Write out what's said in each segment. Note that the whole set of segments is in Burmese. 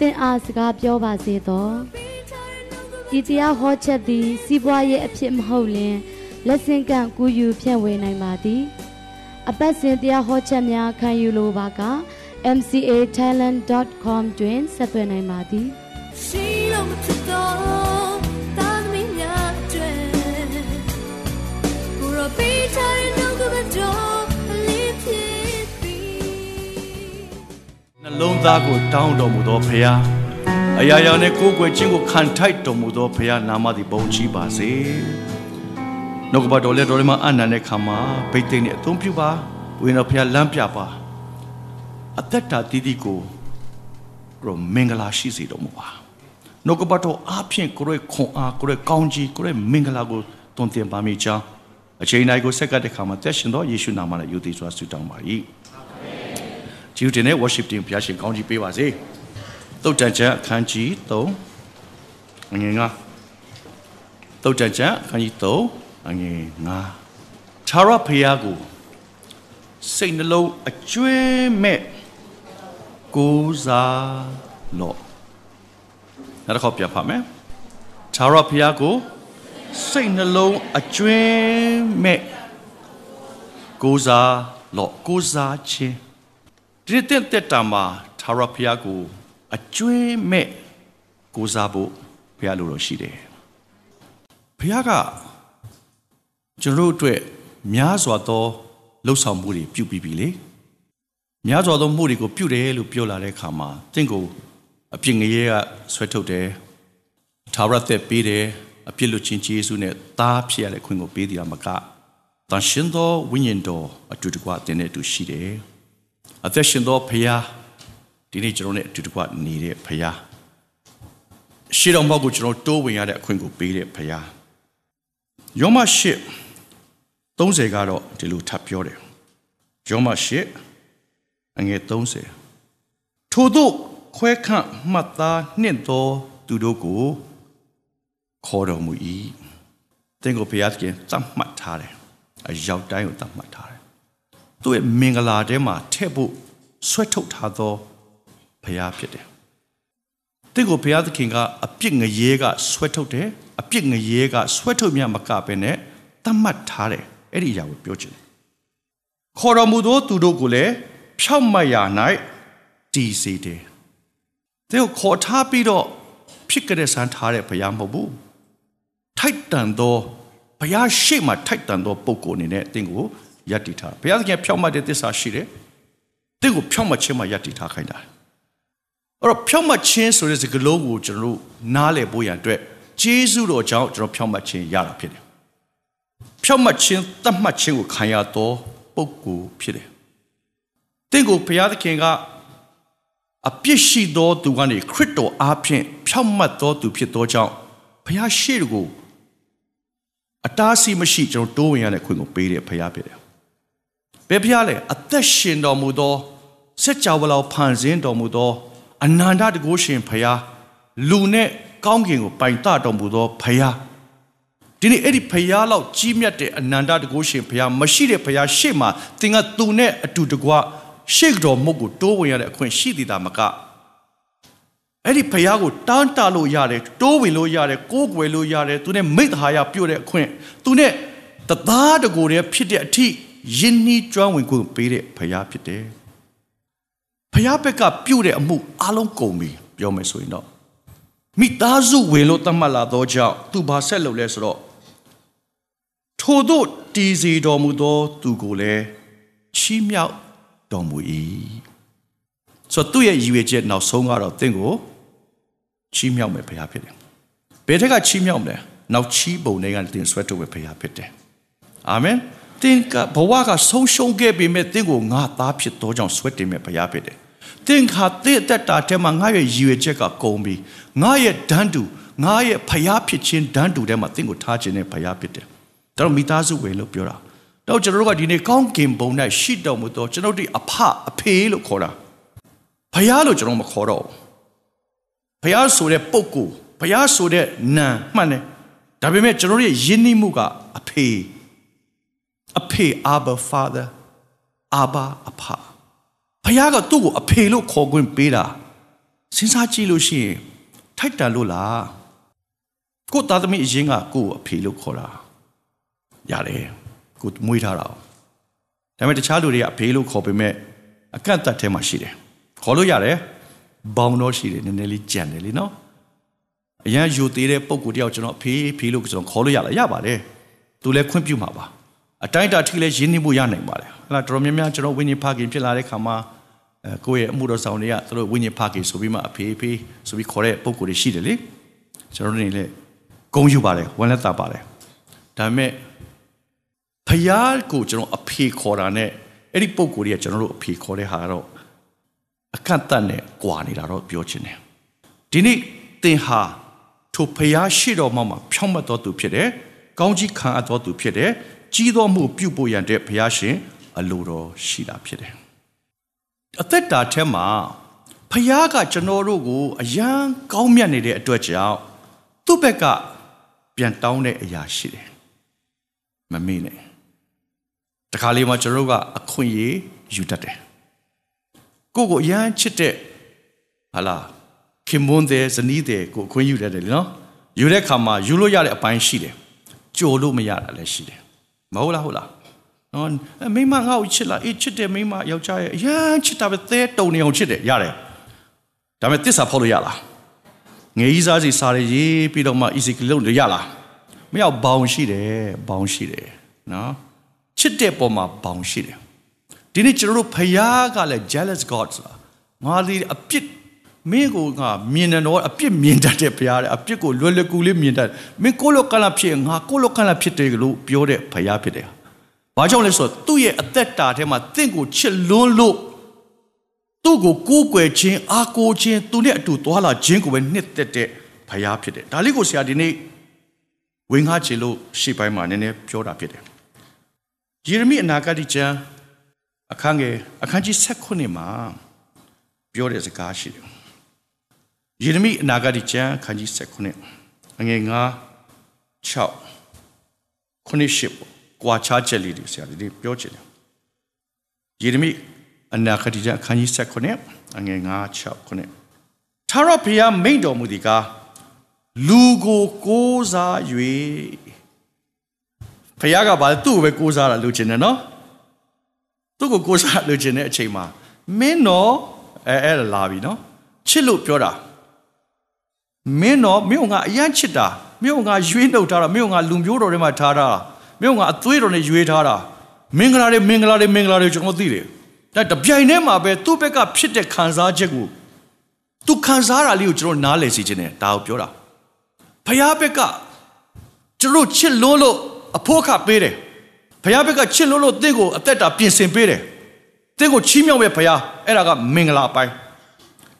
သင်အားစကားပြောပါစေသောဤတရားဟောချက်သည် စီးပွားရေးအဖြစ်မဟုတ်လျင်လက်ဆင့်ကန့်ကူးယူဖြန့်ဝေနိုင်ပါသည် အပတ်စဉ်တရားဟောချက်များခံယူလိုပါက mcatalent.com တွင်ဆက်သွယ်နိုင်ပါသည်ရှိလို့မဖြစ်တော့တာသမီးများတွေဘုရောပေးထားတဲ့ နှလုံးသားကိုတောင်းတော်မူသောဖခင်အရာရာနဲ့ကိုယ်ွယ်ခြင်းကိုခံထိုက်တော်မူသောဖခင်နာမသည်ပုံချီပါစေနှုတ်ကပတ်တော်လက်တော်ထဲမှာအနန္တတဲ့ခါမှာဗိတ်သိက်နဲ့အသုံးပြုပါဝိညာဉ်တော်ဖခင်လမ်းပြပါအသက်တာတည်တည်ကိုကိုမင်္ဂလာရှိစေတော်မူပါနှုတ်ကပတ်တော်အားဖြင့်ကိုရဲ့ခွန်အားကိုရဲ့ကောင်းကြီးကိုရဲ့မင်္ဂလာကိုတွင်တင်ပါမိကြောင်းအချိန်တိုင်းကိုဆက်ကပ်တဲ့ခါမှာသက်ရှင်သောယေရှုနာမနဲ့ယုံကြည်စွာဆုတောင်းပါ၏ ဂျူးတင်နဲ့ worship team ဘုရားရှင်ကောင်းကြီးပေးပါစေတုတ်တန်ချမ်းအခန်းကြီး3ငွေငါတုတ်တန်ချမ်းအခန်းကြီး3ငွေငါခြာရဖျားကိုစိတ်နှလုံးအကျွင်းမဲ့ကိုးစားလော့နောက်တစ်ခေါက်ပြန်ဖတ်မယ်ခြာရဖျားကိုစိတ်နှလုံးအကျွင်းမဲ့ကိုးစားလော့ကိုးစားခြင်း ဒီတဲ့တက်တာမှာသာရဖျားကိုအကျွင်းမဲ့ကိုးစားဖို့ဘုရားလိုတော်ရှိတယ်ဘုရားကကျွန်တော်တို့အတွက်များစွာသောလှုပ်ဆောင်မှုတွေပြုပြီးပြီလေများစွာသောမှုတွေကိုပြုတယ်လို့ပြောလာတဲ့အခါမှာတင့်ကိုအပြစ်ငရဲကဆွဲထုတ်တယ်သာရသက်ပေးတယ်အပြစ်လွတ်ခြင်းယေရှုနဲ့သားဖြစ်ရတဲ့ခွင့်ကိုပေးတယ်မကတန်ရှင်သောဝိညာဉ်တော်အတူတကွတင်တဲ့အတူရှိတယ် အသက်ရှင်သောဖခင်ဒီနေ့ကျွန်တော်နဲ့အတူတကွနေတဲ့ဖခင်ရှေးတော်ဘောက်ကိုကျွန်တော်တိုးဝင်ရတဲ့အခွင့်ကိုပေးတဲ့ဖခင်ယောမရှိ30ကတော့ဒီလိုထပ်ပြောတယ်ယောမရှိအငယ်30ထို့သောခွဲခန့်မှတ်သားနှင့်သောသူတို့ကိုခေါ်တော်မူ၏တင်ကိုဘုရားသခင်သတ်မှတ်ထားတယ်အရောက်တိုင်းကိုသတ်မှတ်ထားတယ် သူ့ရဲ့မင်္ဂလာထဲမှာထည့်ဖို့ဆွဲထုတ်ထားသောဘုရားဖြစ်တယ်။တင့်ကိုဘုရားသခင်ကအပြစ်ငရဲကဆွဲထုတ်တယ်အပြစ်ငရဲကဆွဲထုတ်မြမကပဲနဲ့တတ်မှတ်ထားတယ်အဲ့ဒီအရာကိုပြောချင်တယ်။ခေါ်တော်မူသောသူတို့ကိုလည်းဖြောက်မတ်ရာ၌တည်စေတယ်။သူကိုခေါ်ထားပြီးတော့ဖြစ်ကြတဲ့ဆန်းထားတဲ့ဘုရားမဟုတ်ဘူး။ထိုက်တန်သောဘုရားရှေ့မှာထိုက်တန်သောပုံကိုယ်အနေနဲ့တင့်ကို ယက်တည်ထားဘုရားသခင်ဖြောက်မှတ်တဲ့သစ္စာရှိတယ်တင့်ကိုဖြောက်မှတ်ခြင်းမှာယက်တည်ထားခိုင်းတာအဲ့တော့ဖြောက်မှတ်ခြင်းဆိုတဲ့စကားလုံးကိုကျွန်တော်တို့နားလည်ဖို့ရန်အတွက်ဂျေဇုတော်ကြောင့်ကျွန်တော်ဖြောက်မှတ်ခြင်းရတာဖြစ်တယ်ဖြောက်မှတ်ခြင်းတတ်မှတ်ခြင်းကိုခံရသောပုံကိုယ်ဖြစ်တယ်တင့်ကိုဘုရားသခင်ကအပြစ်ရှိသောသူကနေခရစ်တော်အားဖြင့်ဖြောက်မှတ်သောသူဖြစ်သောကြောင့်ဘုရားရှေ့ကိုအတားအဆီးမရှိကျွန်တော်တိုးဝင်ရတဲ့ခွင့်ကိုပေးတဲ့ဘုရားဖြစ်တယ်။ ဘယ်ဘုရားလဲအသက်ရှင်တော်မူသောစัจ java လောက်ဖန်ဆင်းတော်မူသောအနန္တတကုရှင်ဘုရားလူနဲ့ကောင်းကင်ကိုပိုင်တတော်မူသောဘုရားဒီနေ့အဲ့ဒီဘုရားလောက်ကြီးမြတ်တဲ့အနန္တတကုရှင်ဘုရားမရှိတဲ့ဘုရားရှေ့မှာသင်ကသူနဲ့အတူတကွရှေ့တော်မုတ်ကိုတိုးဝင်ရတဲ့အခွင့်ရှိသေးတာမကအဲ့ဒီဘုရားကိုတောင်းတလို့ရတယ်တိုးဝင်လို့ရတယ်ကိုးကွယ်လို့ရတယ်သူနဲ့မိတ္တဟာယပြုတ်တဲ့အခွင့်သူနဲ့တသားတကိုယ်တည်းဖြစ်တဲ့အထိ ယဉ်နီးကျွမ်းဝင်ကိုပေးတဲ့ဘုရားဖြစ်တယ်ဘုရားဘက်ကပြုတ်တဲ့အမှုအလုံးကုန်ပြီပြောမယ်ဆိုရင်တော့မိသားစုဝင်လို့တတ်မှတ်လာသောကြောင့်သူဘာဆက်လုပ်လဲဆိုတော့ထို့သို့တည်စီတော်မူသောသူကိုလည်းချီးမြှောက်တော်မူ၏ဆိုတော့သူ့ရဲ့ရည်ရွယ်ချက်နောက်ဆုံးကတော့တင့်ကိုချီးမြှောက်မယ်ဘုရားဖြစ်တယ်ဘယ်ထက်ကချီးမြှောက်မလဲနောက်ချီးပုံတွေကတင်ဆွဲထုတ်မယ်ဘုရားဖြစ်တယ်အာမင် သင်ကဘဝကဆုံးရှုံးခဲ့ပေမဲ့သင်ကိုငါသားဖြစ်သောကြောင့်ဆွဲတင်မဲ့ဘုရားဖြစ်တယ်သင်ခါတဲ့တက်တာထဲမှာငါရဲ့ရည်ရွယ်ချက်ကကုန်ပြီငါရဲ့ဒန်းတူငါရဲ့ဖျားဖြစ်ခြင်းဒန်းတူထဲမှာသင်ကိုထားခြင်းနဲ့ဖျားဖြစ်တယ်ဒါတော့မိသားစုဝင်လို့ပြောတာတော့ကျွန်တော်တို့ကဒီနေ့ကောင်းကင်ဘုံ၌ရှိတော်မူသောကျွန်တော်တို့အဖအဖေလို့ခေါ်တာဖျားလို့ကျွန်တော်မခေါ်တော့ဘူးဖျားဆိုတဲ့ပုဂ္ဂိုလ်ဖျားဆိုတဲ့နာမှန်တယ်ဒါပေမဲ့ကျွန်တော်တို့ရဲ့ယဉ်နှီးမှုကအဖေ အဖေအာဘာ father အာဘာအဖဖခင်ကသူ့ကိုအဖေလို့ခေါ်ခွင့်ပေးတာစဉ်းစားကြည့်လို့ရှိရင်ထိုက်တန်လို့လားကိုသားသမီးအရင်ကကိုကိုအဖေလို့ခေါ်တာရတယ်ကိုမွေးထားတာဒါပေမဲ့တခြားလူတွေကအဖေလို့ခေါ်ပေမဲ့အကန့်အသတ်ထဲမှာရှိတယ်ခေါ်လို့ရတယ်ဘောင်တော့ရှိတယ်နည်းနည်းလေးကြံတယ်လीနော်အရန်ယူသေးတဲ့ပုံကိုတယောက်ကျွန်တော်အဖေဖေလို့ကျွန်တော်ခေါ်လို့ရလားရပါတယ်သူလည်းခွင့်ပြုမှာပါ အတိုင်းတာထိလည်းရင်းနှီးမှုရနိုင်ပါတယ်ဟလာတော်တော်များများကျွန်တော်ဝိညာဉ်ဖခင်ဖြစ်လာတဲ့ခါမှာအဲကိုယ့်ရဲ့အမှုတော်ဆောင်တွေကသူတို့ဝိညာဉ်ဖခင်ဆိုပြီးမှအဖေဖေဆိုပြီးခေါ်တဲ့ပုံကိုယ်တွေရှိတယ်လေကျွန်တော်တို့နေလေဂုံယူပါတယ်ဝန်လက်တာပါတယ်ဒါပေမဲ့ဖယားကိုကျွန်တော်အဖေခေါ်တာနဲ့အဲ့ဒီပုံကိုယ်တွေကကျွန်တော်တို့အဖေခေါ်တဲ့ဟာတော့အခန့်တတ်နဲ့ကြွာနေတာတော့ပြောချင်တယ်ဒီနေ့သင်ဟာထိုဖယားရှိတော်မှာမှာဖြောင့်မတ်တော်သူဖြစ်တယ်ကောင်းကြီးခံအပ်တော်သူဖြစ်တယ် ကြီးသောမှုပြုဖို့ရန်တဲ့ဘုရားရှင် အလိုတော်ရှိတာဖြစ်တယ်။အသက်တာထဲမှာဘုရားကကျွန်တော်တို့ကိုအယံကောင်းမြတ်နေတဲ့အတွက်ကြောင့်သူ့ဘက်ကပြန်တောင်းတဲ့အရာရှိတယ်။မမေ့နဲ့။တခါလေးမှာကျွန်တော်တို့ကအခွင့်အရေးယူတတ်တယ်။ကိုကိုအယံချစ်တဲ့ဟာလားခင်မွန်းတဲ့ဇနီးတဲ့ကိုအခွင့်ယူတတ်တယ်နော်။ယူတဲ့ခါမှာယူလို့ရတဲ့အပိုင်းရှိတယ်။ကြိုလို့မရတာလည်းရှိတယ် မဟုတ်လားဟုတ်လားနော်မိမငါ့ကိုချစ်လားအေးချစ်တယ်မိမယောက်ျားရဲ့အရန်ချစ်တာပဲသဲတုံနေအောင်ချစ်တယ်ရတယ်ဒါပေမဲ့တစ္ဆာဖောက်လို့ရလားငယ်ကြီးစားစီစားရရေးပြီးတော့မှ easy လုံးလို့ရလားမရောက်ဘောင်ရှိတယ်ဘောင်ရှိတယ်နော်ချစ်တဲ့ပုံမှာဘောင်ရှိတယ်ဒီနေ့ကျွန်တော်တို့ဖယားကလည်း jealous god ဆိုတာငါဒီအပြစ် မင်းကိုငါမြင်တယ်တော့အပြစ်မြင်တတ်တဲ့ဘုရားတဲ့အပြစ်ကိုလွယ်လွယ်ကူလေးမြင်တတ်မင်းကိုလိုကလာဖြစ်ငါကိုလိုကလာဖြစ်တယ်လို့ပြောတဲ့ဘုရားဖြစ်တယ်။ဘာကြောင့်လဲဆိုတော့သူ့ရဲ့အသက်တာထဲမှာတင့်ကိုချစ်လွန်းလို့သူ့ကိုကိုးကွယ်ခြင်းအားကိုးခြင်းသူနဲ့အတူသွားလာခြင်းကိုပဲနှစ်သက်တဲ့ဘုရားဖြစ်တယ်။ဒါလေးကိုဆရာဒီနေ့ဝင်ကားချင်လို့ရှေ့ပိုင်းမှာနည်းနည်းပြောတာဖြစ်တယ်။ယေရမိအနာဂတ်ကျမ်းအခန်းငယ်အခန်းကြီး16မှာပြောတဲ့စကားရှိတယ် ယေရမိအနာဂတ်ကျမ်းခန်းကြီး19အငယ်9 6ခုနှစ်ရှိကွာခြားချက်လေးတွေဆရာဒီပြောချင်တယ်ယေရမိအနာဂတ်ကျမ်းခန်းကြီး19အငယ်9 6ခုနှစ်ထာဝရဘုရားမိန့်တော်မူသည်ကားလူကိုကိုးစား၍ဘုရားကဘာသူ့ကိုပဲကိုးစားတာလို့ချင်တယ်နော်သူ့ကိုကိုးစားလို့ချင်တဲ့အချိန်မှာမင်းတော့အဲအဲ့လာပြီနော်ချစ်လို့ပြောတာ မင်းတော့မင်းကငါအရန်ချစ်တာမင်းကငါရွေးနှုတ်ထားတာမင်းကငါလူမျိုးတော်ထဲမှာထားတာမင်းကငါအသွေးတော်နဲ့ရွေးထားတာမင်္ဂလာတွေမင်္ဂလာတွေမင်္ဂလာတွေကျွန်တော်သိတယ်ဒါတပြိုင်တည်းမှာပဲသူ့ဘက်ကဖြစ်တဲ့ခံစားချက်ကိုသူခံစားတာလေးကိုကျွန်တော်နားလည်စီခြင်းနဲ့ဒါကိုပြောတာဖခင်ဘက်ကကျွန်တော်ချစ်လို့လို့အဖို့ခပေးတယ်ဖခင်ဘက်ကချစ်လို့လို့တင့်ကိုအသက်တာပြင်ဆင်ပေးတယ်တင့်ကိုချီးမြှောက်မဲ့ဖခင်အဲ့ဒါကမင်္ဂလာပိုင်း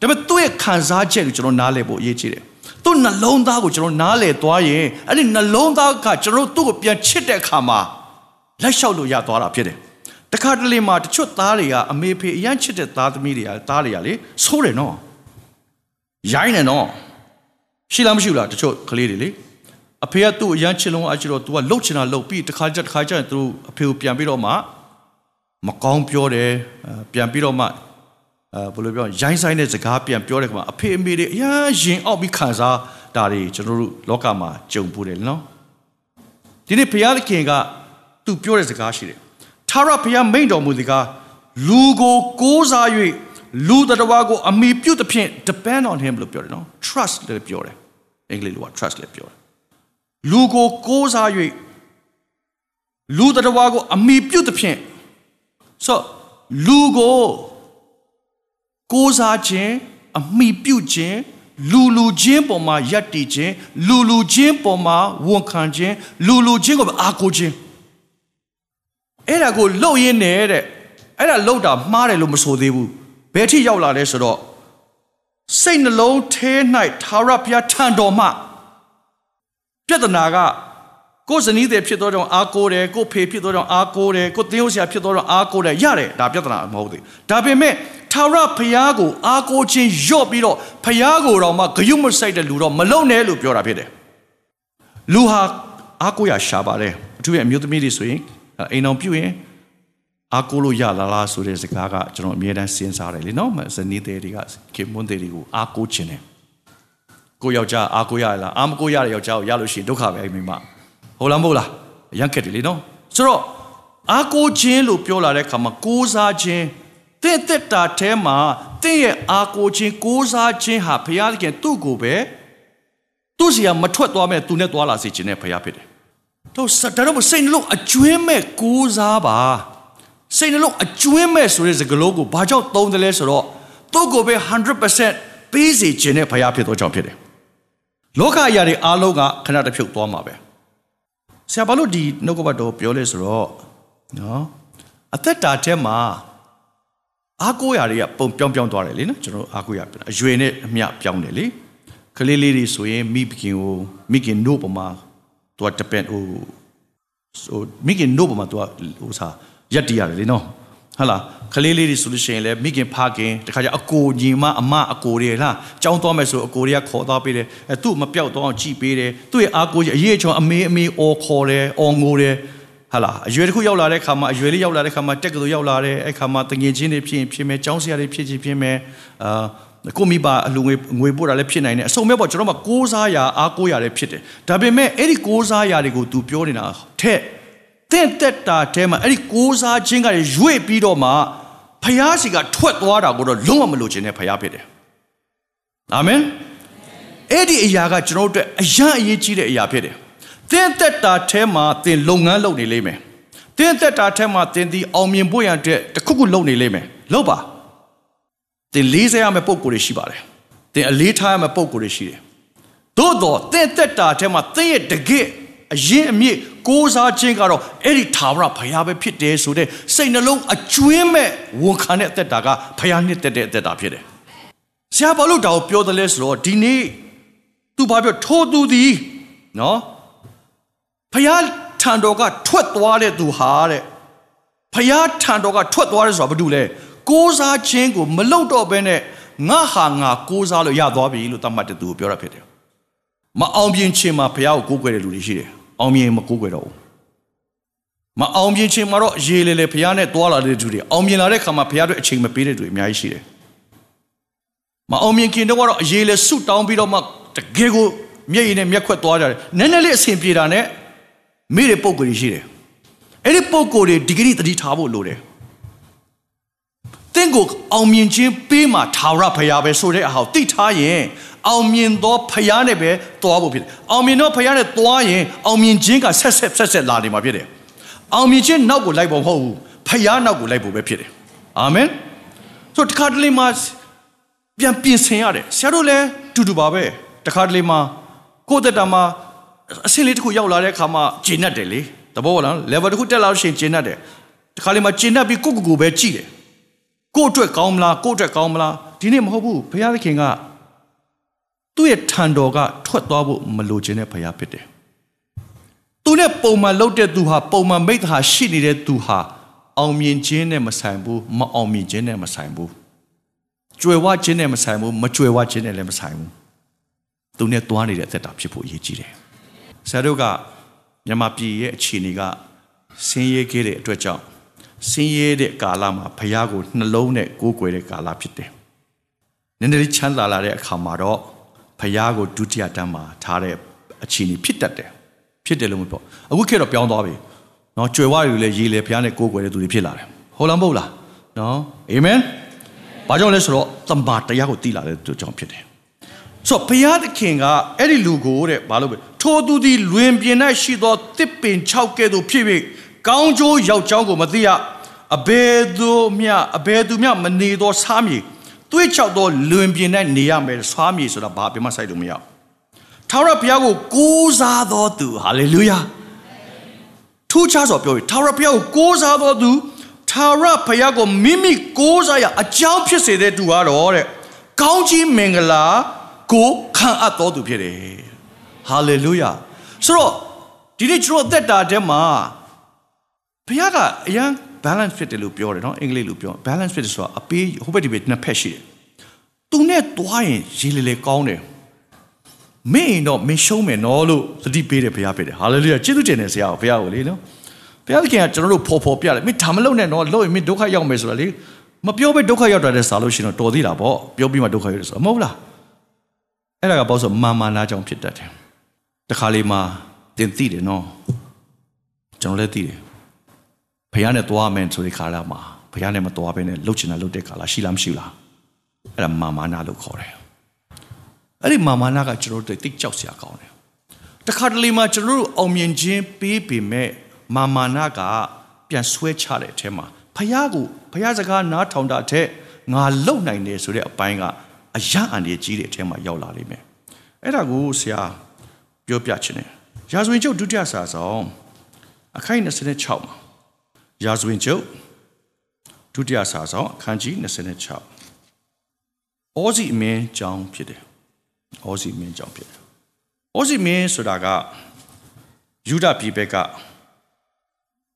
ဒါပေမဲ့သူ့ရဲ့ခံစားချက်ကိုကျွန်တော်နားလည်ဖို့အရေးကြီးတယ် သူ့နှလုံးသားကိုကျွန်တော်နားလေသွားရင်အဲ့ဒီနှလုံးသားကကျွန်တော်သူ့ကိုပြန်ချစ်တဲ့အခါမှာလက်လျှောက်လို့ရသွားတာဖြစ်တယ်တခါတလေမှာတချို့သားတွေကအမေဖေအရန်ချစ်တဲ့သားသမီးတွေကသားတွေကလေဆိုးတယ်နော်ရိုင်းတယ်နော်ရှိလားမရှိဘူးလားတချို့ကလေးတွေလေအဖေကသူ့အရန်ချစ်လုံးအချစ်တော့ तू ကလှုပ်ချင်တာလှုပ်ပြီးတခါကြက်တခါကြက်သူအဖေကိုပြန်ပြီးတော့မှမကောင်းပြောတယ်ပြန်ပြီးတော့မှ အဲဘယ်လိုပြောရိုင်းဆိုင်တဲ့စကားပြန်ပြောတဲ့ခါမှာအဖေအမေတွေအရင်ရင်အောက်ပြီးခံစားတာတွေကျွန်တော်တို့လောကမှာကြုံပူတယ်နော်ဒီနေ့ဘုရားသခင်ကသူပြောတဲ့စကားရှိတယ်ထာဝရဘုရားမိန့်တော်မူသည်ကလူကိုကိုးစား၍လူတော်ကိုအမိပြုတ်သဖြင့် depend on him လို့ပြောတယ်နော် trust လို့ပြောတယ်အင်္ဂလိပ်လိုက trust လို့ပြောတယ်လူကိုကိုးစား၍လူတော်ကိုအမိပြုတ်သဖြင့်ဆိုလူကို ကိုးစားခြင်းအမိပြုခြင်းလူလူချင်းပေါ်မှာယက်တည်ခြင်းလူလူချင်းပေါ်မှာဝန်ခံခြင်းလူလူချင်းကိုအားကိုးခြင်းအဲ့ဒါကိုလှုပ်ရင်းနဲ့တဲ့အဲ့ဒါလှုပ်တာမှားတယ်လို့မဆိုသေးဘူးဘဘယ်ထိရောက်လာလဲဆိုတော့စိတ်နှလုံးထဲ၌သာရဘုရားထံတော်မှပြဿနာက ကိုယ်ဇနီးတဲ့ဖြစ်သောကြောင့်အားကိုးတယ်ကိုယ်ဖေဖြစ်သောကြောင့်အားကိုးတယ်ကိုယ်သင်းဥဆရာဖြစ်သောကြောင့်အားကိုးတယ်ရတယ်ဒါပြဿနာမဟုတ်သေးဒါပေမဲ့သာရဘုရားကိုအားကိုးခြင်းညော့ပြီးတော့ဘုရားကိုတော့မှဂယုမဆိုင်တဲ့လူတော့မလုံနဲ့လို့ပြောတာဖြစ်တယ်လူဟာအားကိုးရရှာပါတယ်အထူးအမျိုးသမီးတွေဆိုရင်အိမ်အောင်ပြုရင်အားကိုးလို့ရလာလားဆိုတဲ့စကားကကျွန်တော်အမြဲတမ်းစဉ်းစားတယ်လေနော်ဇနီးတဲ့တွေကခင်မွန်းတဲ့တွေကိုအားကိုးခြင်းတယ်ကိုယောက်ျားအားကိုးရလားအားမကိုးရတဲ့ယောက်ျားကိုရလို့ရှိရင်ဒုက္ခပဲမိမ ဟုတ်လားမဟုတ်လားရန်ခက်တယ်လေနော်ဆိုတော့အားကိုးခြင်းလို့ပြောလာတဲ့အခါမှာကိုးစားခြင်းတင့်တက်တာထဲမှာတင့်ရဲ့အားကိုးခြင်းကိုးစားခြင်းဟာဘုရားသခင်သူ့ကိုပဲသူ့စီကမထွက်သွားမဲ့သူနဲ့သွားလာစေခြင်းနဲ့ဘုရားဖြစ်တယ်တော့ဒါတော့စိတ်နှလုံးအကျွင်းမဲ့ကိုးစားပါစိတ်နှလုံးအကျွင်းမဲ့ဆိုတဲ့စကားလုံးကိုဘာကြောင့်သုံးတယ်လဲဆိုတော့သူ့ကိုပဲ100%ပေးစေခြင်းနဲ့ဘုရားဖြစ်သောကြောင့်ဖြစ်တယ်လောကအရာတွေအားလုံးကခဏတစ်ဖြုတ်သွားမှာပဲ ဆရာဘာလို့ဒီနှုတ်ကပတ်တော်ပြောလဲဆိုတော့နော်အသက်တာထဲမှာအားကိုးရာတွေကပုံပြောင်းပြောင်းသွားတယ်လေနော်ကျွန်တော်အားကိုးရပြန်အရွယ်နဲ့အမျှပြောင်းတယ်လေကလေးလေးတွေဆိုရင်မိခင်ကိုမိခင်တို့ပမာသူကတပန်ဟိုဟိုမိခင်တို့ပမာသူကဟိုစားရက်တည်ရတယ်လေနော် ဟာလားကလေးလေးတွေဆိုလို့ရှိရင်လည်းမိခင်ဖခင်တခါကျအကိုညီမအမအကိုတွေလားကြောင်းသွားမယ်ဆိုအကိုတွေကခေါ်သွားပေးတယ်အဲသူ့မပြောက်တော့အောင်ကြည်ပေးတယ်သူ့ရဲ့အားကိုးအရေးချောအမေအမေအော်ခေါ်တယ်အော်ငိုတယ်ဟာလားအရွယ်တစ်ခုရောက်လာတဲ့ခါမှာအရွယ်လေးရောက်လာတဲ့ခါမှာတက်ကတူရောက်လာတယ်အဲ့ခါမှာတငယ်ချင်းတွေဖြစ်ရင်ဖြစ်မယ်ကျောင်းဆရာတွေဖြစ်ချင်းဖြစ်မယ်အာကိုမိဘအလူငွေငွေပို့တာလည်းဖြစ်နိုင်တယ်အစုံမဲ့ပေါ့ကျွန်တော်ကကိုးစားရာအားကိုးရာလည်းဖြစ်တယ်ဒါပေမဲ့အဲ့ဒီကိုးစားရာတွေကို तू ပြောနေတာထက် တင့်တက်တာတဲမှာအဲ့ဒီကိုးစားခြင်းကရွေ့ပြီးတော့မှဖျားစီကထွက်သွားတာကိုတော့လုံးဝမလိုချင်တဲ့ဖျားဖြစ်တယ်အာမင်အဲ့ဒီအရာကကျွန်တော်တို့အတွက်အရန်အရေးကြီးတဲ့အရာဖြစ်တယ်တင့်တက်တာထဲမှာသင်လုပ်ငန်းလုပ်နေလိမ့်မယ်တင့်တက်တာထဲမှာသင်ဒီအောင်မြင်ဖို့ရန်အတွက်တခုခုလုပ်နေလိမ့်မယ်လုပ်ပါသင်လေးစားရမယ့်ပုံကိုယ်တွေရှိပါတယ်သင်အလေးထားရမယ့်ပုံကိုယ်တွေရှိတယ်သို့တော့တင့်တက်တာထဲမှာသင်ရဲ့တကယ့် အရင်အမြင့်ကိုးစားခြင်းကတော့အဲ့ဒီထာဝရဘုရားပဲဖြစ်တယ်ဆိုတဲ့စိတ်နှလုံးအကျွင်းမဲ့ဝန်ခံတဲ့အသက်တာကဘုရားနှစ်သက်တဲ့အသက်တာဖြစ်တယ်။ဆရာဘာလို့ဒါကိုပြောတယ်လဲဆိုတော့ဒီနေ့သူဘာပြောထိုးသူသည်နော်ဘုရားထံတော်ကထွက်သွားတဲ့သူဟာတဲ့ဘုရားထံတော်ကထွက်သွားတယ်ဆိုတာဘာလို့လဲကိုးစားခြင်းကိုမလုပ်တော့ဘဲနဲ့ငါဟာငါကိုးစားလို့ရသွားပြီလို့သတ်မှတ်တဲ့သူကိုပြောတာဖြစ်တယ်။မအောင်မြင်ခြင်းမှာဘုရားကိုကိုးကွယ်တဲ့လူတွေရှိတယ်။ အောင်မြင်မကိုးကွယ်တော့ဘူးမအောင်မြင်ခြင်းမှာတော့ရေလေလေဘုရားနဲ့တွာလာတဲ့သူတွေအောင်မြင်လာတဲ့ခါမှာဘုရားတို့အချိန်မပေးတဲ့သူတွေအများကြီးရှိတယ်မအောင်မြင်ခင်တော့ကတော့အရေးလေဆုတောင်းပြီးတော့မှတကယ်ကိုမျက်ရည်နဲ့မျက်ခွက်သွားကြတယ်နည်းနည်းလေးအဆင်ပြေတာနဲ့မိတဲ့ပုံကိုယ်ရှိတယ်အဲ့ဒီပုံကိုယ်တွေဒီဂရီတတိထားဖို့လိုတယ်တင့်ကိုအောင်မြင်ခြင်းပေးမှထာဝရဘုရားပဲဆိုတဲ့အဟောတိထားရင် အောင်မြင်သောဖရားနဲ့ပဲသွားဖို့ဖြစ်တယ်။အောင်မြင်သောဖရားနဲ့သွားရင်အောင်မြင်ခြင်းကဆက်ဆက်ဆက်ဆက်လာနေမှာဖြစ်တယ်။အောင်မြင်ခြင်းနောက်ကိုလိုက်ဖို့မဟုတ်ဘူး။ဖရားနောက်ကိုလိုက်ဖို့ပဲဖြစ်တယ်။အာမင်။ဆိုတခါတလေမှာပြန်ပြင်ဆင်ရတယ်။ဆရာတို့လည်းတူတူပါပဲ။တခါတလေမှာကိုယ့်တက်တာမှာအဆင့်လေးတစ်ခုရောက်လာတဲ့အခါမှာဂျင်းတ်တယ်လေ။တဘောလား level တစ်ခုတက်လာလို့ရှိရင်ဂျင်းတ်တယ်။တခါလေမှာဂျင်းတ်ပြီးကိုယ့်ကိုယ်ကိုပဲကြည့်တယ်။ကိုယ့်အတွက်ကောင်းမလားကိုယ့်အတွက်ကောင်းမလားဒီနေ့မဟုတ်ဘူးဘုရားသခင်က သူ့ရဲ့ထံတော်ကထွက်သွားဖို့မလိုချင်တဲ့ဖရားဖြစ်တယ်။သူနဲ့ပုံမှန်လှုပ်တဲ့သူဟာပုံမှန်မိတ္တဟာရှိနေတဲ့သူဟာအောင်မြင်ခြင်းနဲ့မဆိုင်ဘူးမအောင်မြင်ခြင်းနဲ့မဆိုင်ဘူး။ကြွယ်ဝခြင်းနဲ့မဆိုင်ဘူးမကြွယ်ဝခြင်းနဲ့လည်းမဆိုင်ဘူး။သူနဲ့တွားနေတဲ့အသက်တာဖြစ်ဖို့အရေးကြီးတယ်။ဆရာတို့ကမြန်မာပြည်ရဲ့အခြေအနေကဆင်းရဲခဲ့တဲ့အတွက်ကြောင့်ဆင်းရဲတဲ့ကာလမှာဖရားကိုနှလုံးနဲ့ကိုးကွယ်တဲ့ကာလဖြစ်တယ်။နည်းနည်းလေးချမ်းသာလာတဲ့အခါမှာတော့ ဖယားကိုဒုတိယတန်းမှာထားတဲ့အခြေအနေဖြစ်တတ်တယ်ဖြစ်တယ်လို့မပြောအခုခေတ်တော့ပြောင်းသွားပြီနော်ကြွယ်ဝတွေလည်းရေးလေဖယားနဲ့ကိုးကွယ်တဲ့သူတွေဖြစ်လာတယ်ဟုတ်လားမဟုတ်လားနော်အာမင်ဘာကြောင့်လဲဆိုတော့တမ္ပါတရားကိုတည်လာတဲ့သူကြောင့်ဖြစ်တယ်ဆိုတော့ဘုရားသခင်ကအဲ့ဒီလူကိုတဲ့ဘာလို့ပဲထိုသူသည်လွင်ပြင်၌ရှိသောတစ်ပင်6ကဲ့သို့ဖြစ်၍ကောင်းကျိုးရောက်ကြောင်းကိုမသိရအဘယ်သူမျှအဘယ်သူမျှမနေသောစားမြေ သွေးချောက်သောလွင်ပြင်၌နေရမယ်ဆွားမြေဆိုတာဘာပြမဆိုင်လို့မရထာဝရဘုရားကိုကိုးစားတော်သူဟာလေလုယာထူးခြားစွာပြောပြီးထာဝရဘုရားကိုကိုးစားတော်သူထာထာဝရဘုရားကိုမိမိကိုးစားရအကြောင်းဖြစ်စေတဲ့သူကတော့တဲ့ကောင်းကြီးမင်္ဂလာကိုခံအပ်တော်သူဖြစ်တယ်ဟာလေလုယာဆိုတော့ဒီနေ့ကျွန်တော်အသက်တာထဲမှာဘုရားကအရန် balance fit တယ်လို့ပြောတယ်နော်အင်္ဂလိပ်လိုပြော balance fit ဆိုတာအပေးဟိုဘက်ဒီဘက်နှစ်ဖက်ရှိတယ်သူနဲ့တွားရင်ရေလေလေကောင်းတယ်မင်းရင်တော့မင်းရှုံးမယ်နော်လို့သတိပေးတယ်ဘုရားဖြစ်တယ်ဟာလေလုယာကျေးဇူးတင်တယ်ဆရာဘုရားကိုလေနော်ဘုရားခင်ကကျွန်တော်တို့ဖော်ဖော်ပြတယ်မင်းဒါမလုပ်နဲ့နော်လို့ရင်မင်းဒုက္ခရောက်မယ်ဆိုတာလေမပြောဘဲဒုက္ခရောက်တာတဲ့စာလို့ရှိရင်တော့တော်သေးတာပေါ့ပြောပြီးမှဒုက္ခရောက်တယ်ဆိုတာမဟုတ်လားအဲ့ဒါကပေါ့ဆိုမာမာနာကြောင့်ဖြစ်တတ်တယ်တခါလေမှတင်သိတယ်နော်ကျွန်တော်လည်းသိတယ် ဘုရားနဲ့သွားမယ်ဆိုတဲ့ခါလာမှာဘုရားနဲ့မသွားဘဲနဲ့လှုပ်ချင်တာလှုပ်တဲ့ခါလာရှိလားမရှိလားအဲ့ဒါမာမာနာလို့ခေါ်တယ်အဲ့ဒီမာမာနာကကျွန်တော်တို့တိတ်ကြောက်စရာကောင်းတယ်တခါတလေမှကျွန်တော်တို့အောင်မြင်ခြင်းပေးပေမဲ့မာမာနာကပြန်ဆွဲချတဲ့အထဲမှာဖះကိုဖះစကားနားထောင်တာတဲ့ငါလုံနိုင်တယ်ဆိုတဲ့အပိုင်းကအယံအန်ဒီကြီးတဲ့အထဲမှာရောက်လာလိမ့်မယ်အဲ့ဒါကိုဆရာပြောပြချင်တယ်ရာဇဝင်ကျုပ်ဒုတိယစာဆောင်အခိုင်26မှာ ရာဇဝင်ကျုပ်ဒုတိယစာဆောင်အခန်းကြီး26အောစီအမင်းကြောင်းဖြစ်တယ်အောစီမင်းကြောင်းဖြစ်တယ်အောစီမင်းဆိုတာကယူဒပြည်ဘက်က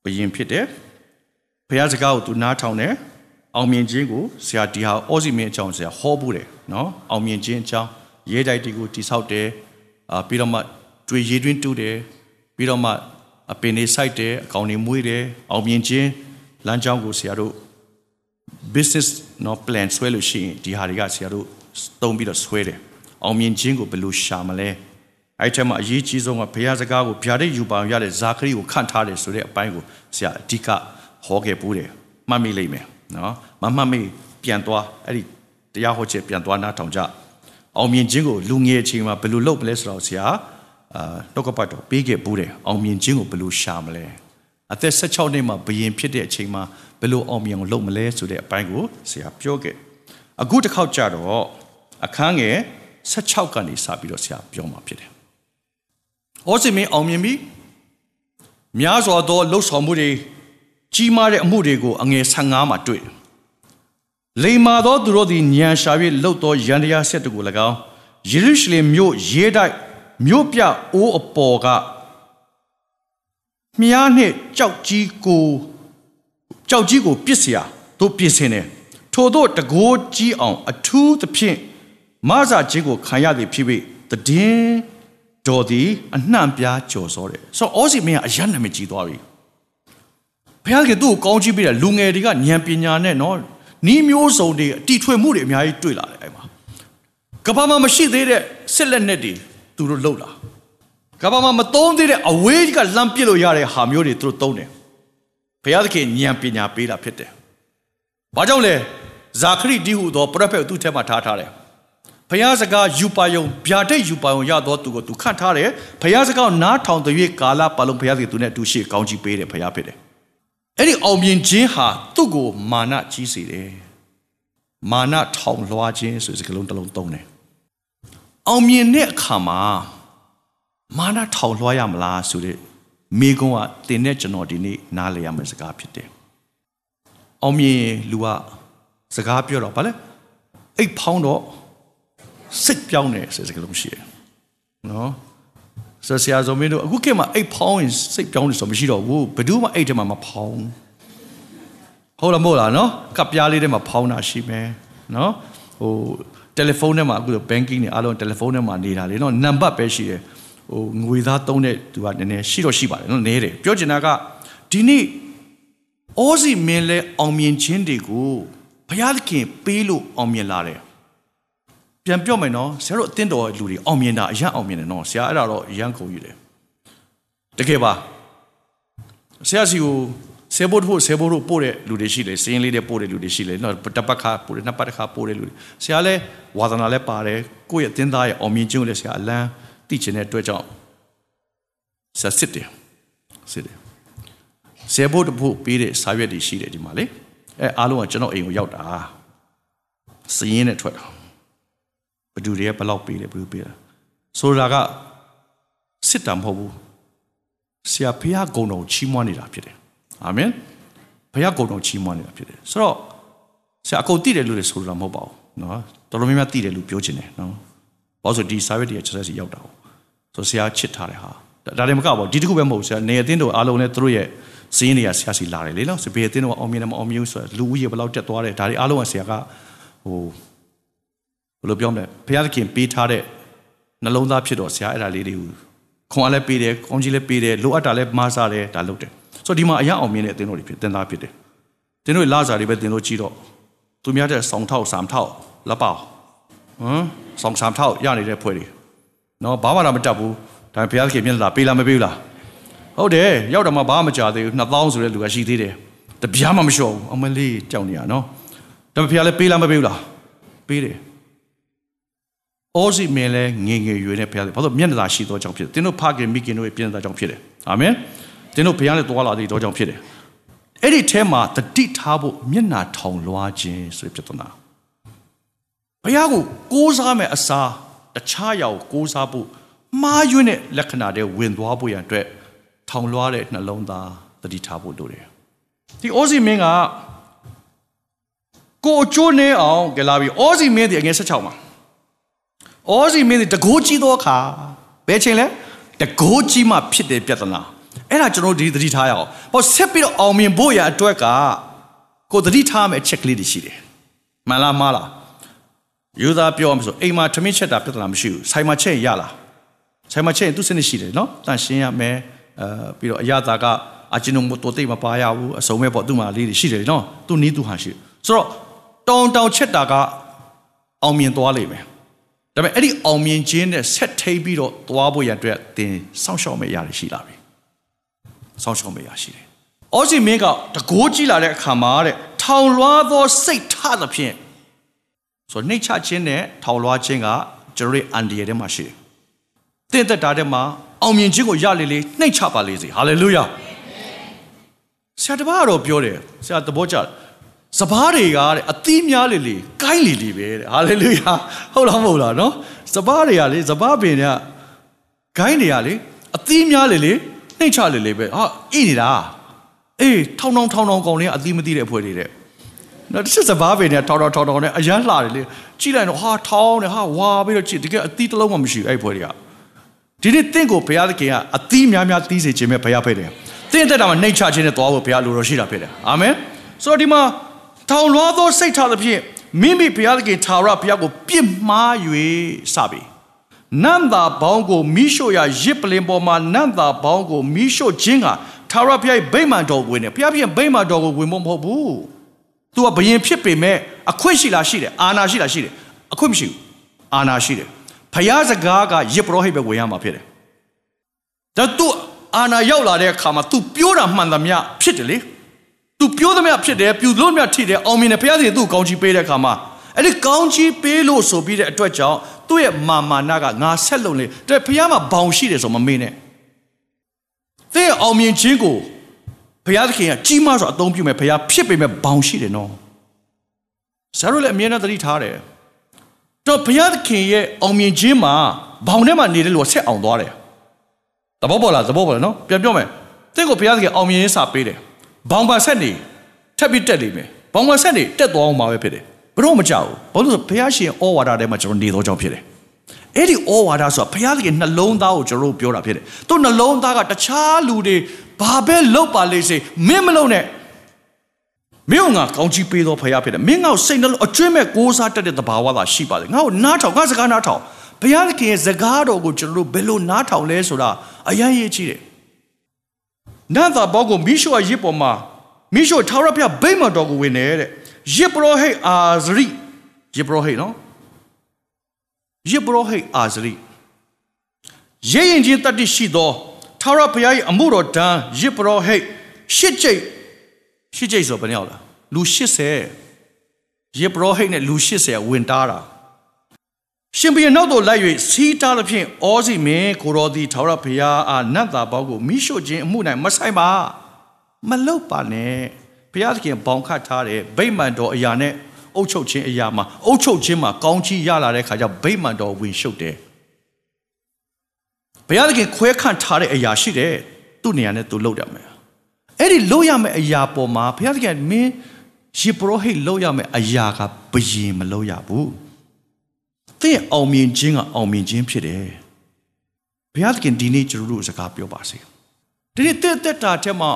ဘယင်ဖြစ်တယ်ဘုရားစကားကိုသူနားထောင်တယ်အောင်မြင်ခြင်းကိုဆရာဒီဟာအောစီမင်းအကြောင်းဆရာဟောဘူးတယ်နော်အောင်မြင်ခြင်းအကြောင်းရဲတိုက်တီကိုတိဆောက်တယ်အာပြီးတော့မှတွေ့ရေးတွင်းတူးတယ်ပြီးတော့မှ အပင်တွေစိုက်တယ်အကောင်တွေမွေးတယ်အောင်မြင်ခြင်းလမ်းကြောင်းကိုဆရာတို့ business နော် plan ဆွဲလို့ရှိရင်ဒီဟာတွေကဆရာတို့တုံးပြီးတော့ဆွဲတယ်အောင်မြင်ခြင်းကိုဘယ်လိုရှာမလဲအဲ့ထဲမှာအရေးကြီးဆုံးကဘုရားစကားကိုဗျာဒိတ်ယူပါအောင်ရတဲ့ဇာခရီကိုခန့်ထားတယ်ဆိုတဲ့အပိုင်းကိုဆရာအဓိကဟောခဲ့ပူးတယ်မှတ်မိလိမ့်မယ်နော်မမှတ်မိပြန်သွားအဲ့ဒီတရားဟောချက်ပြန်သွားနားထောင်ကြအောင်မြင်ခြင်းကိုလူငယ်အချိန်မှာဘယ်လိုလုပ်မလဲဆိုတော့ဆရာ အာတော့ကပတ်တော့ပေးခဲ့ပူးတယ်အောင်မြင်ခြင်းကိုဘယ်လိုရှာမလဲအသက်16နှစ်မှာဘယင်ဖြစ်တဲ့အချိန်မှာဘယ်လိုအောင်မြင်အောင်လုပ်မလဲဆိုတဲ့အပိုင်းကိုဆရာပြောခဲ့အခုတစ်ခေါက်ကြတော့အခန်းငယ်16ကနေစပြီးတော့ဆရာပြောမှာဖြစ်တယ်။ဩစင်မင်းအောင်မြင်ပြီများစွာသောလှုပ်ဆောင်မှုတွေကြီးမားတဲ့အမှုတွေကိုအငယ်15မှာတွေ့တယ်။လိမ္မာသောသူတို့သည်ညံရှာ၍လှုပ်သောရန်တရားဆက်တကူ၎င်းယေရုရှလင်မြို့ရေးတိုက် မြို့ပြအိုးအပေါ်ကမြားနှင့်ကြောက်ကြီးကိုကြောက်ကြီးကိုပြစ်เสียတို့ပြစ်စင်တယ်ထို့သောတကိုးကြီးအောင်အထူးသဖြင့်မဆာခြင်းကိုခံရသည်ဖြစ်ပြီးတည်င်းတော်သည်အနှံ့ပြားကြော်စောတယ်ဆိုတော့အောစီမင်းကအယံနာမည်ကြီးသွားပြီဘုရားကသူ့ကိုကောင်းချီးပေးတယ်လူငယ်တွေကဉာဏ်ပညာနဲ့နော်နီးမျိုးစုံတွေအတီထွေမှုတွေအများကြီးတွေ့လာတယ်အဲ့မှာကဘာမှမရှိသေးတဲ့စစ်လက်နက်တွေ သူတို့လှုပ်လာကဘာမှမသုံးသေးတဲ့အဝေးကလမ်းပစ်လို့ရတဲ့ဟာမျိုးတွေသူတို့သုံးတယ်ဘုရားသခင်ဉာဏ်ပညာပေးတာဖြစ်တယ်ဘာကြောင့်လဲဇာခရိတိဟုသောပရောဖက်သူ့ထဲမှာထားထားတယ်ဘုရားစကားယူပါယုံဗျာဒိတ်ယူပါယုံရသောသူကိုသူခန့်ထားတယ်ဘုရားစကားနားထောင်တဲ့၍ကာလပတ်လုံးဘုရားသခင်သူနဲ့အတူရှိကောင်းချီးပေးတယ်ဘုရားဖြစ်တယ်အဲ့ဒီအောင်မြင်ခြင်းဟာသူ့ကိုမာနကြီးစေတယ်မာနထောင်လွှားခြင်းဆိုတဲ့စကားလုံးတစ်လုံးသုံးတယ် အောင်မြင်တဲ့အခါမှာမာနထောင်လွှားရမလားဆိုတဲ့မိကုံးကတင်တဲ့ကျွန်တော်ဒီနေ့နားလည်ရမယ့်စကားဖြစ်တယ်အောင်မြင်လူကစကားပြောတော့ဗာလဲအိတ်ဖောင်းတော့စိတ်ပြောင်းတယ်ဆိုတဲ့စကားလုံးရှိတယ်နော်ဆိုဆရာဇော်မင်းတို့အခုခေတ်မှာအိတ်ဖောင်းရင်စိတ်ပြောင်းတယ်ဆိုမရှိတော့ဘူးဘယ်သူမှအိတ်ထဲမှာမဖောင်းဟုတ်လားမဟုတ်လားနော်ကပ်ပြားလေးထဲမှာဖောင်းတာရှိမယ်နော်ဟို တယ်လီဖုန်းထဲမှာအခု banking တွေအားလုံးတယ်လီဖုန်းထဲမှာနေတာလေနော်နံပါတ်ပဲရှိတယ်ဟိုငွေသားသုံးတဲ့သူကနည်းနည်းရှိတော့ရှိပါတယ်နော်နဲတယ်ပြောချင်တာကဒီနေ့အောစီမင်းလဲအောင်မြင်ခြင်းတွေကိုဘုရားသခင်ပေးလို့အောင်မြင်လာတယ်ပြန်ပြောမယ်နော်ဆရာတို့အသင်းတော်လူတွေအောင်မြင်တာအရန်အောင်မြင်တယ်နော်ဆရာအဲ့ဒါတော့အရန်ခုံယူတယ်တကယ်ပါဆရာစီကို ဆေဘို့ဖို့ဆေဘို့တို့ပို့တဲ့လူတွေရှိတယ်စင်းလေးတွေပို့တဲ့လူတွေရှိတယ်နော်တပတ်ခါပို့တယ်နှစ်ပတ်တစ်ခါပို့တဲ့လူတွေဆရာလဲဝါသနာလဲပါတယ်ကိုယ့်ရဲ့အသင်းသားရဲ့အောင်မြင်ခြင်းကိုလည်းဆရာအလန်းသိချင်တဲ့အတွက်ကြောင့်ဆရာစစ်တယ်စစ်တယ်ဆေဘို့တဖို့ပေးတဲ့စာရွက်တွေရှိတယ်ဒီမှာလေအဲအားလုံးကကျွန်တော်အိမ်ကိုရောက်တာစည်ရင်းနဲ့ထွက်တာဘယ်သူတွေကဘယ်လောက်ပေးလဲဘယ်သူပေးတာဆိုတာကစစ်တာမဟုတ်ဘူးဆရာဖះဂုံတော်ချီးမွမ်းနေတာဖြစ်တယ် အာမင်ဘုရားကုံတော်ချီးမွမ်းနေတာဖြစ်တယ်ဆိုတော့ဆရာအကုန်သိတယ်လို့လည်းဆိုတာမဟုတ်ပါဘူးနော်တော်တော်များများသိတယ်လို့ပြောချင်တယ်နော်ဘာလို့ဆိုဒီ service တွေချက်စီရောက်တာဟုတ်ဆိုဆရာချစ်ထားတယ်ဟာဒါလည်းမကပါဘူးဒီတစ်ခုပဲမဟုတ်ဆရာနေအသင်းတို့အားလုံးလည်းသူတို့ရဲ့စင်းတွေကဆရာစီလာတယ်လေနော်စပယ်အသင်းတို့အောင်မြင်တယ်မအောင်မြင်ဘူးဆိုတော့လူဦးရေဘယ်လောက်တက်သွားတယ်ဒါတွေအားလုံးကဆရာကဟိုဘယ်လိုပြောမလဲဘုရားသခင်ပေးထားတဲ့နှလုံးသားဖြစ်တော့ဆရာအဲ့ဒါလေးတွေကိုခွန်အားလည်းပေးတယ်ကောင်းကြီးလည်းပေးတယ်လိုအပ်တာလည်းမားစားတယ်ဒါလုပ်တယ် ဆိုတော့ဒီမှာအရာအောင်မြင်တဲ့အသင်းတို့တွေဖြစ်တင်သားဖြစ်တယ်တင်တို့လာစားတွေပဲတင်တို့ကြည့်တော့သူများတဲ့2ထောက်3ထောက်လက်ပေါဟမ်2 3ထောက်ရနေတဲ့ဖွဲ့တွေနော်ဘာမှတော့မတက်ဘူးဒါဘုရားသခင်မျက်နှာပေးလားမပေးဘူးလားဟုတ်တယ်ရောက်တော့မှဘာမှမကြသေးဘူး2000ဆိုတဲ့လူကရှိသေးတယ်တပြားမှမလျှော့ဘူးအမလေးကြောက်နေရနော်ဒါပေမဲ့ဘုရားလည်းပေးလားမပေးဘူးလားပေးတယ်အောစီမင်းလည်းငငယ်ရွယ်နဲ့ဘုရားလည်းဘာလို့မျက်နှာသာရှိသောကြောင့်ဖြစ်တယ်တင်းတို့ဖခင်မိခင်တို့ရဲ့ပြည့်စုံသောကြောင့်ဖြစ်တယ်အာမင် တင်းတို့ဘုရားနဲ့တွာလာတဲ့သောကြောင့်ဖြစ်တယ်အဲ့ဒီထဲမှာတတိထားဖို့မျက်နှာထောင်လွှားခြင်းဆိုတဲ့ပြဿနာဘုရားကိုကိုးစားမဲ့အစားတခြားရောက်ကိုးစားဖို့မှားယွင်းတဲ့လက္ခဏာတွေဝင်သွားဖို့ရန်အတွက်ထောင်လွှားတဲ့နှလုံးသားတတိထားဖို့လိုတယ်ဒီအိုစီမင်းကကိုအကျိုးနေအောင်ကြလာပြီးအိုစီမင်းဒီအငယ်16မှာအိုစီမင်းဒီတကိုးကြီးသောအခါဘယ်ချိန်လဲတကိုးကြီးမှဖြစ်တဲ့ပြဿနာ အဲ့ဒါကျွန်တော်ဒီသတိထားရအောင်ဟောဆက်ပြီးတော့အောင်မြင်ဖို့ရအတွက်ကကိုသတိထားမယ်အချက်ကလေးတွေရှိတယ်မှန်လားမှားလားယူသားပြောမှဆိုအိမ်မှာထမင်းချက်တာပြဿနာမရှိဘူးဆိုင်မှာချက်ရလားဆိုင်မှာချက်ရင်သူစနစ်ရှိတယ်နော်တန်ရှင်းရမယ်အဲပြီးတော့အရသာကအချင်းတို့တိုတိတ်မပါရဘူးအစုံမဲ့ပေါ့သူ့မှာလေးတွေရှိတယ်နော်သူနီးသူဟာရှိဆိုတော့တောင်တောင်ချက်တာကအောင်မြင်သွားလိမ့်မယ်ဒါပေမဲ့အဲ့ဒီအောင်မြင်ခြင်းနဲ့ဆက်ထိပ်ပြီးတော့သွားဖို့ရအတွက်သင်စောင့်ရှောက်မယ့်အရာတွေရှိလာပြီ စောင့်ရှောက်မယ့်အရာရှိတယ်။အောစီမင်းကတကိုးကြည့်လာတဲ့အခါမှာတဲ့ထောင်လွှားသောစိတ်ထသဖြင့်ဆိုနှိတ်ချခြင်းနဲ့ထောင်လွှားခြင်းကကျွန်တော်ရဲ့အန်ဒီရထဲမှာရှိတယ်။တင့်သက်တာထဲမှာအောင်မြင်ခြင်းကိုရလေလေနှိတ်ချပါလေစေ။ဟာလေလုယာ။ဆရာတပားတော့ပြောတယ်ဆရာသဘောကျတယ်စပားတွေကတဲ့အသီးများလေလေကိုင်းလေလေပဲတဲ့ဟာလေလုယာဟုတ်လားမဟုတ်လားနော်စပားတွေကလေစပားပင်တွေကကိုင်းတွေကလေအသီးများလေလေ နှိတ်ချလေလေပဲဟာဣနေတာအေးထောင်းထောင်းထောင်းထောင်းကောင်လေးကအသီးမသိတဲ့အဖွဲ့တွေတဲ့နော်တစ်ချက်စပားပင်တွေကထောင်းထောင်းထောင်းထောင်းနဲ့အရန်လှတယ်လေကြည့်လိုက်တော့ဟာထောင်းတယ်ဟာဝါပြီးတော့ကြည့်တကယ်အသီးတစ်လုံးမှမရှိဘူးအဲ့ဖွဲ့တွေကဒီနေ့တင့်ကိုဘုရားသခင်ကအသီးများများသီးစေခြင်းပဲဘုရားဖက်တယ်တင့်တက်တာမှာနှိတ်ချခြင်းနဲ့သွားဖို့ဘုရားလိုတော်ရှိတာဖြစ်တယ်အာမင်ဆိုတော့ဒီမှာထောင်လွှားသောစိတ်ထားသဖြင့်မိမိဘုရားသခင်ထာဝရဘုရားကိုပြစ်မှား၍စပြီ နန္တာဘောင်းကိုမိရှို့ရာရစ်ပလင်ပေါ်မှာနန္တာဘောင်းကိုမိရှို့ခြင်းကထာဝရဘုရားရဲ့ဗိမာန်တော်ကိုဝင်တယ်ဘုရားပြင်ဗိမာန်တော်ကိုဝင်ဖို့မဟုတ်ဘူး။ तू ကဘယင်ဖြစ်ပေမဲ့အခွင့်ရှိလားရှိတယ်အာနာရှိလားရှိတယ်အခွင့်မရှိဘူးအာနာရှိတယ်ဘုရားစကားကရစ်ပရောဟိတ်ပဲဝင်ရမှာဖြစ်တယ်။ဒါ तू အာနာရောက်လာတဲ့အခါမှာ तू ပြောတာမှန်သမျှဖြစ်တယ်လေ။ तू ပြောသမျှဖြစ်တယ်ပြူလို့မြထိတယ်အောင်မြင်တယ်ဘုရားသခင်သူ့ကောင်းချီးပေးတဲ့အခါမှာ အဲ့ဒီကောင်းချီးပေးလို့ဆိုပြီးတဲ့အတွက်ကြောင့်သူ့ရဲ့မာမာနာကငါဆက်လုံလေတဲ့ဘုရားမှာဘောင်ရှိတယ်ဆိုမမေ့နဲ့သင်အောင်မြင်ခြင်းကိုဘုရားသခင်ကကြီးမားစွာအသုံးပြုမဲ့ဘုရားဖြစ်ပေမဲ့ဘောင်ရှိတယ်နော်ဆရာတို့လည်းအမြဲတမ်းသတိထားတယ်တော့ဘုရားသခင်ရဲ့အောင်မြင်ခြင်းမှာဘောင်ထဲမှာနေတဲ့လူကဆက်အောင်သွားတယ်သဘောပေါက်လားသဘောပေါက်လားနော်ပြန်ပြောမယ်သင်ကိုဘုရားသခင်အောင်မြင်ရေးစာပေးတယ်ဘောင်ပါဆက်နေထပ်ပြီးတက်လိမ့်မယ်ဘောင်ပါဆက်နေတက်သွားအောင်မှာပဲဖြစ်တယ် ဘလို့မကြောက်ဘူးဘာလို့ဆိုဘုရားရှင်ဩဝါဒထဲမှာကျွန်တော်နေသောကြောင့်ဖြစ်တယ်အဲ့ဒီဩဝါဒဆိုတာဘုရားသခင်နှလုံးသားကိုကျွန်တော်တို့ပြောတာဖြစ်တယ်သူနှလုံးသားကတခြားလူတွေဘာပဲလုပ်ပါလိမ့်စေမင်းမလုပ်နဲ့မင်းကကောင်းချီးပေးသောဘုရားဖြစ်တယ်မင်းငါ့ကိုစိတ်နှလုံးအကျွမ်းမဲ့ကိုးစားတတ်တဲ့သဘာဝသာရှိပါတယ်ငါ့ကိုနားထောင်ငါစကားနားထောင်ဘုရားသခင်ရဲ့စကားတော်ကိုကျွန်တော်တို့ဘယ်လိုနားထောင်လဲဆိုတာအယံရေးကြီးတယ်နတ်သားဘောက်ကိုမိရှုအရစ်ပေါ်မှာမိရှုထာဝရဘုရားဗိမာန်တော်ကိုဝင်နေတဲ့ ရစ်ပရောဟိတ်အာဇရိရစ်ပရောဟိတ်နော်ရစ်ပရောဟိတ်အာဇရိရေရင်ချင်းတတ္တိရှိသောထာဝရဘုရားရဲ့အမှုတော်တန်းရစ်ပရောဟိတ်ရှစ်ကျိတ်ရှစ်ကျိတ်ဆိုဘယ်နှယောက်လဲလူ80ရစ်ပရောဟိတ်နဲ့လူ80ဝင်တားတာရှင်ဘုရင်နောက်သို့လိုက်၍စီးတားသဖြင့်ဩစီမင်းကိုတော်သည်ထာဝရဘုရားအားနတ်သားပေါက်ကိုမိရှို့ခြင်းအမှု၌မဆိုင်ပါမလုတ်ပါနဲ့ ဘုရားသခင်ဘောင်ခတ်ထားတဲ့ဗိမာန်တော်အရာနဲ့အုပ်ချုပ်ခြင်းအရာမှာအုပ်ချုပ်ခြင်းမှာကောင်းချီးရလာတဲ့ခါကျဗိမာန်တော်ဝင်ရှုပ်တယ်ဘုရားသခင်ခွဲခန့်ထားတဲ့အရာရှိတယ်သူ့နေရာနဲ့သူလုပ်ရမယ်အဲ့ဒီလို့ရမယ့်အရာပေါ်မှာဘုရားသခင်မင်းယေဘရဟိတ်လို့ရမယ့်အရာကဘယင်မလို့ရဘူးသင်အောင်မြင်ခြင်းကအောင်မြင်ခြင်းဖြစ်တယ်ဘုရားသခင်ဒီနေ့ကျွန်တော်တို့စကားပြောပါစေဒီနေ့တက်တက်တာထဲမှာ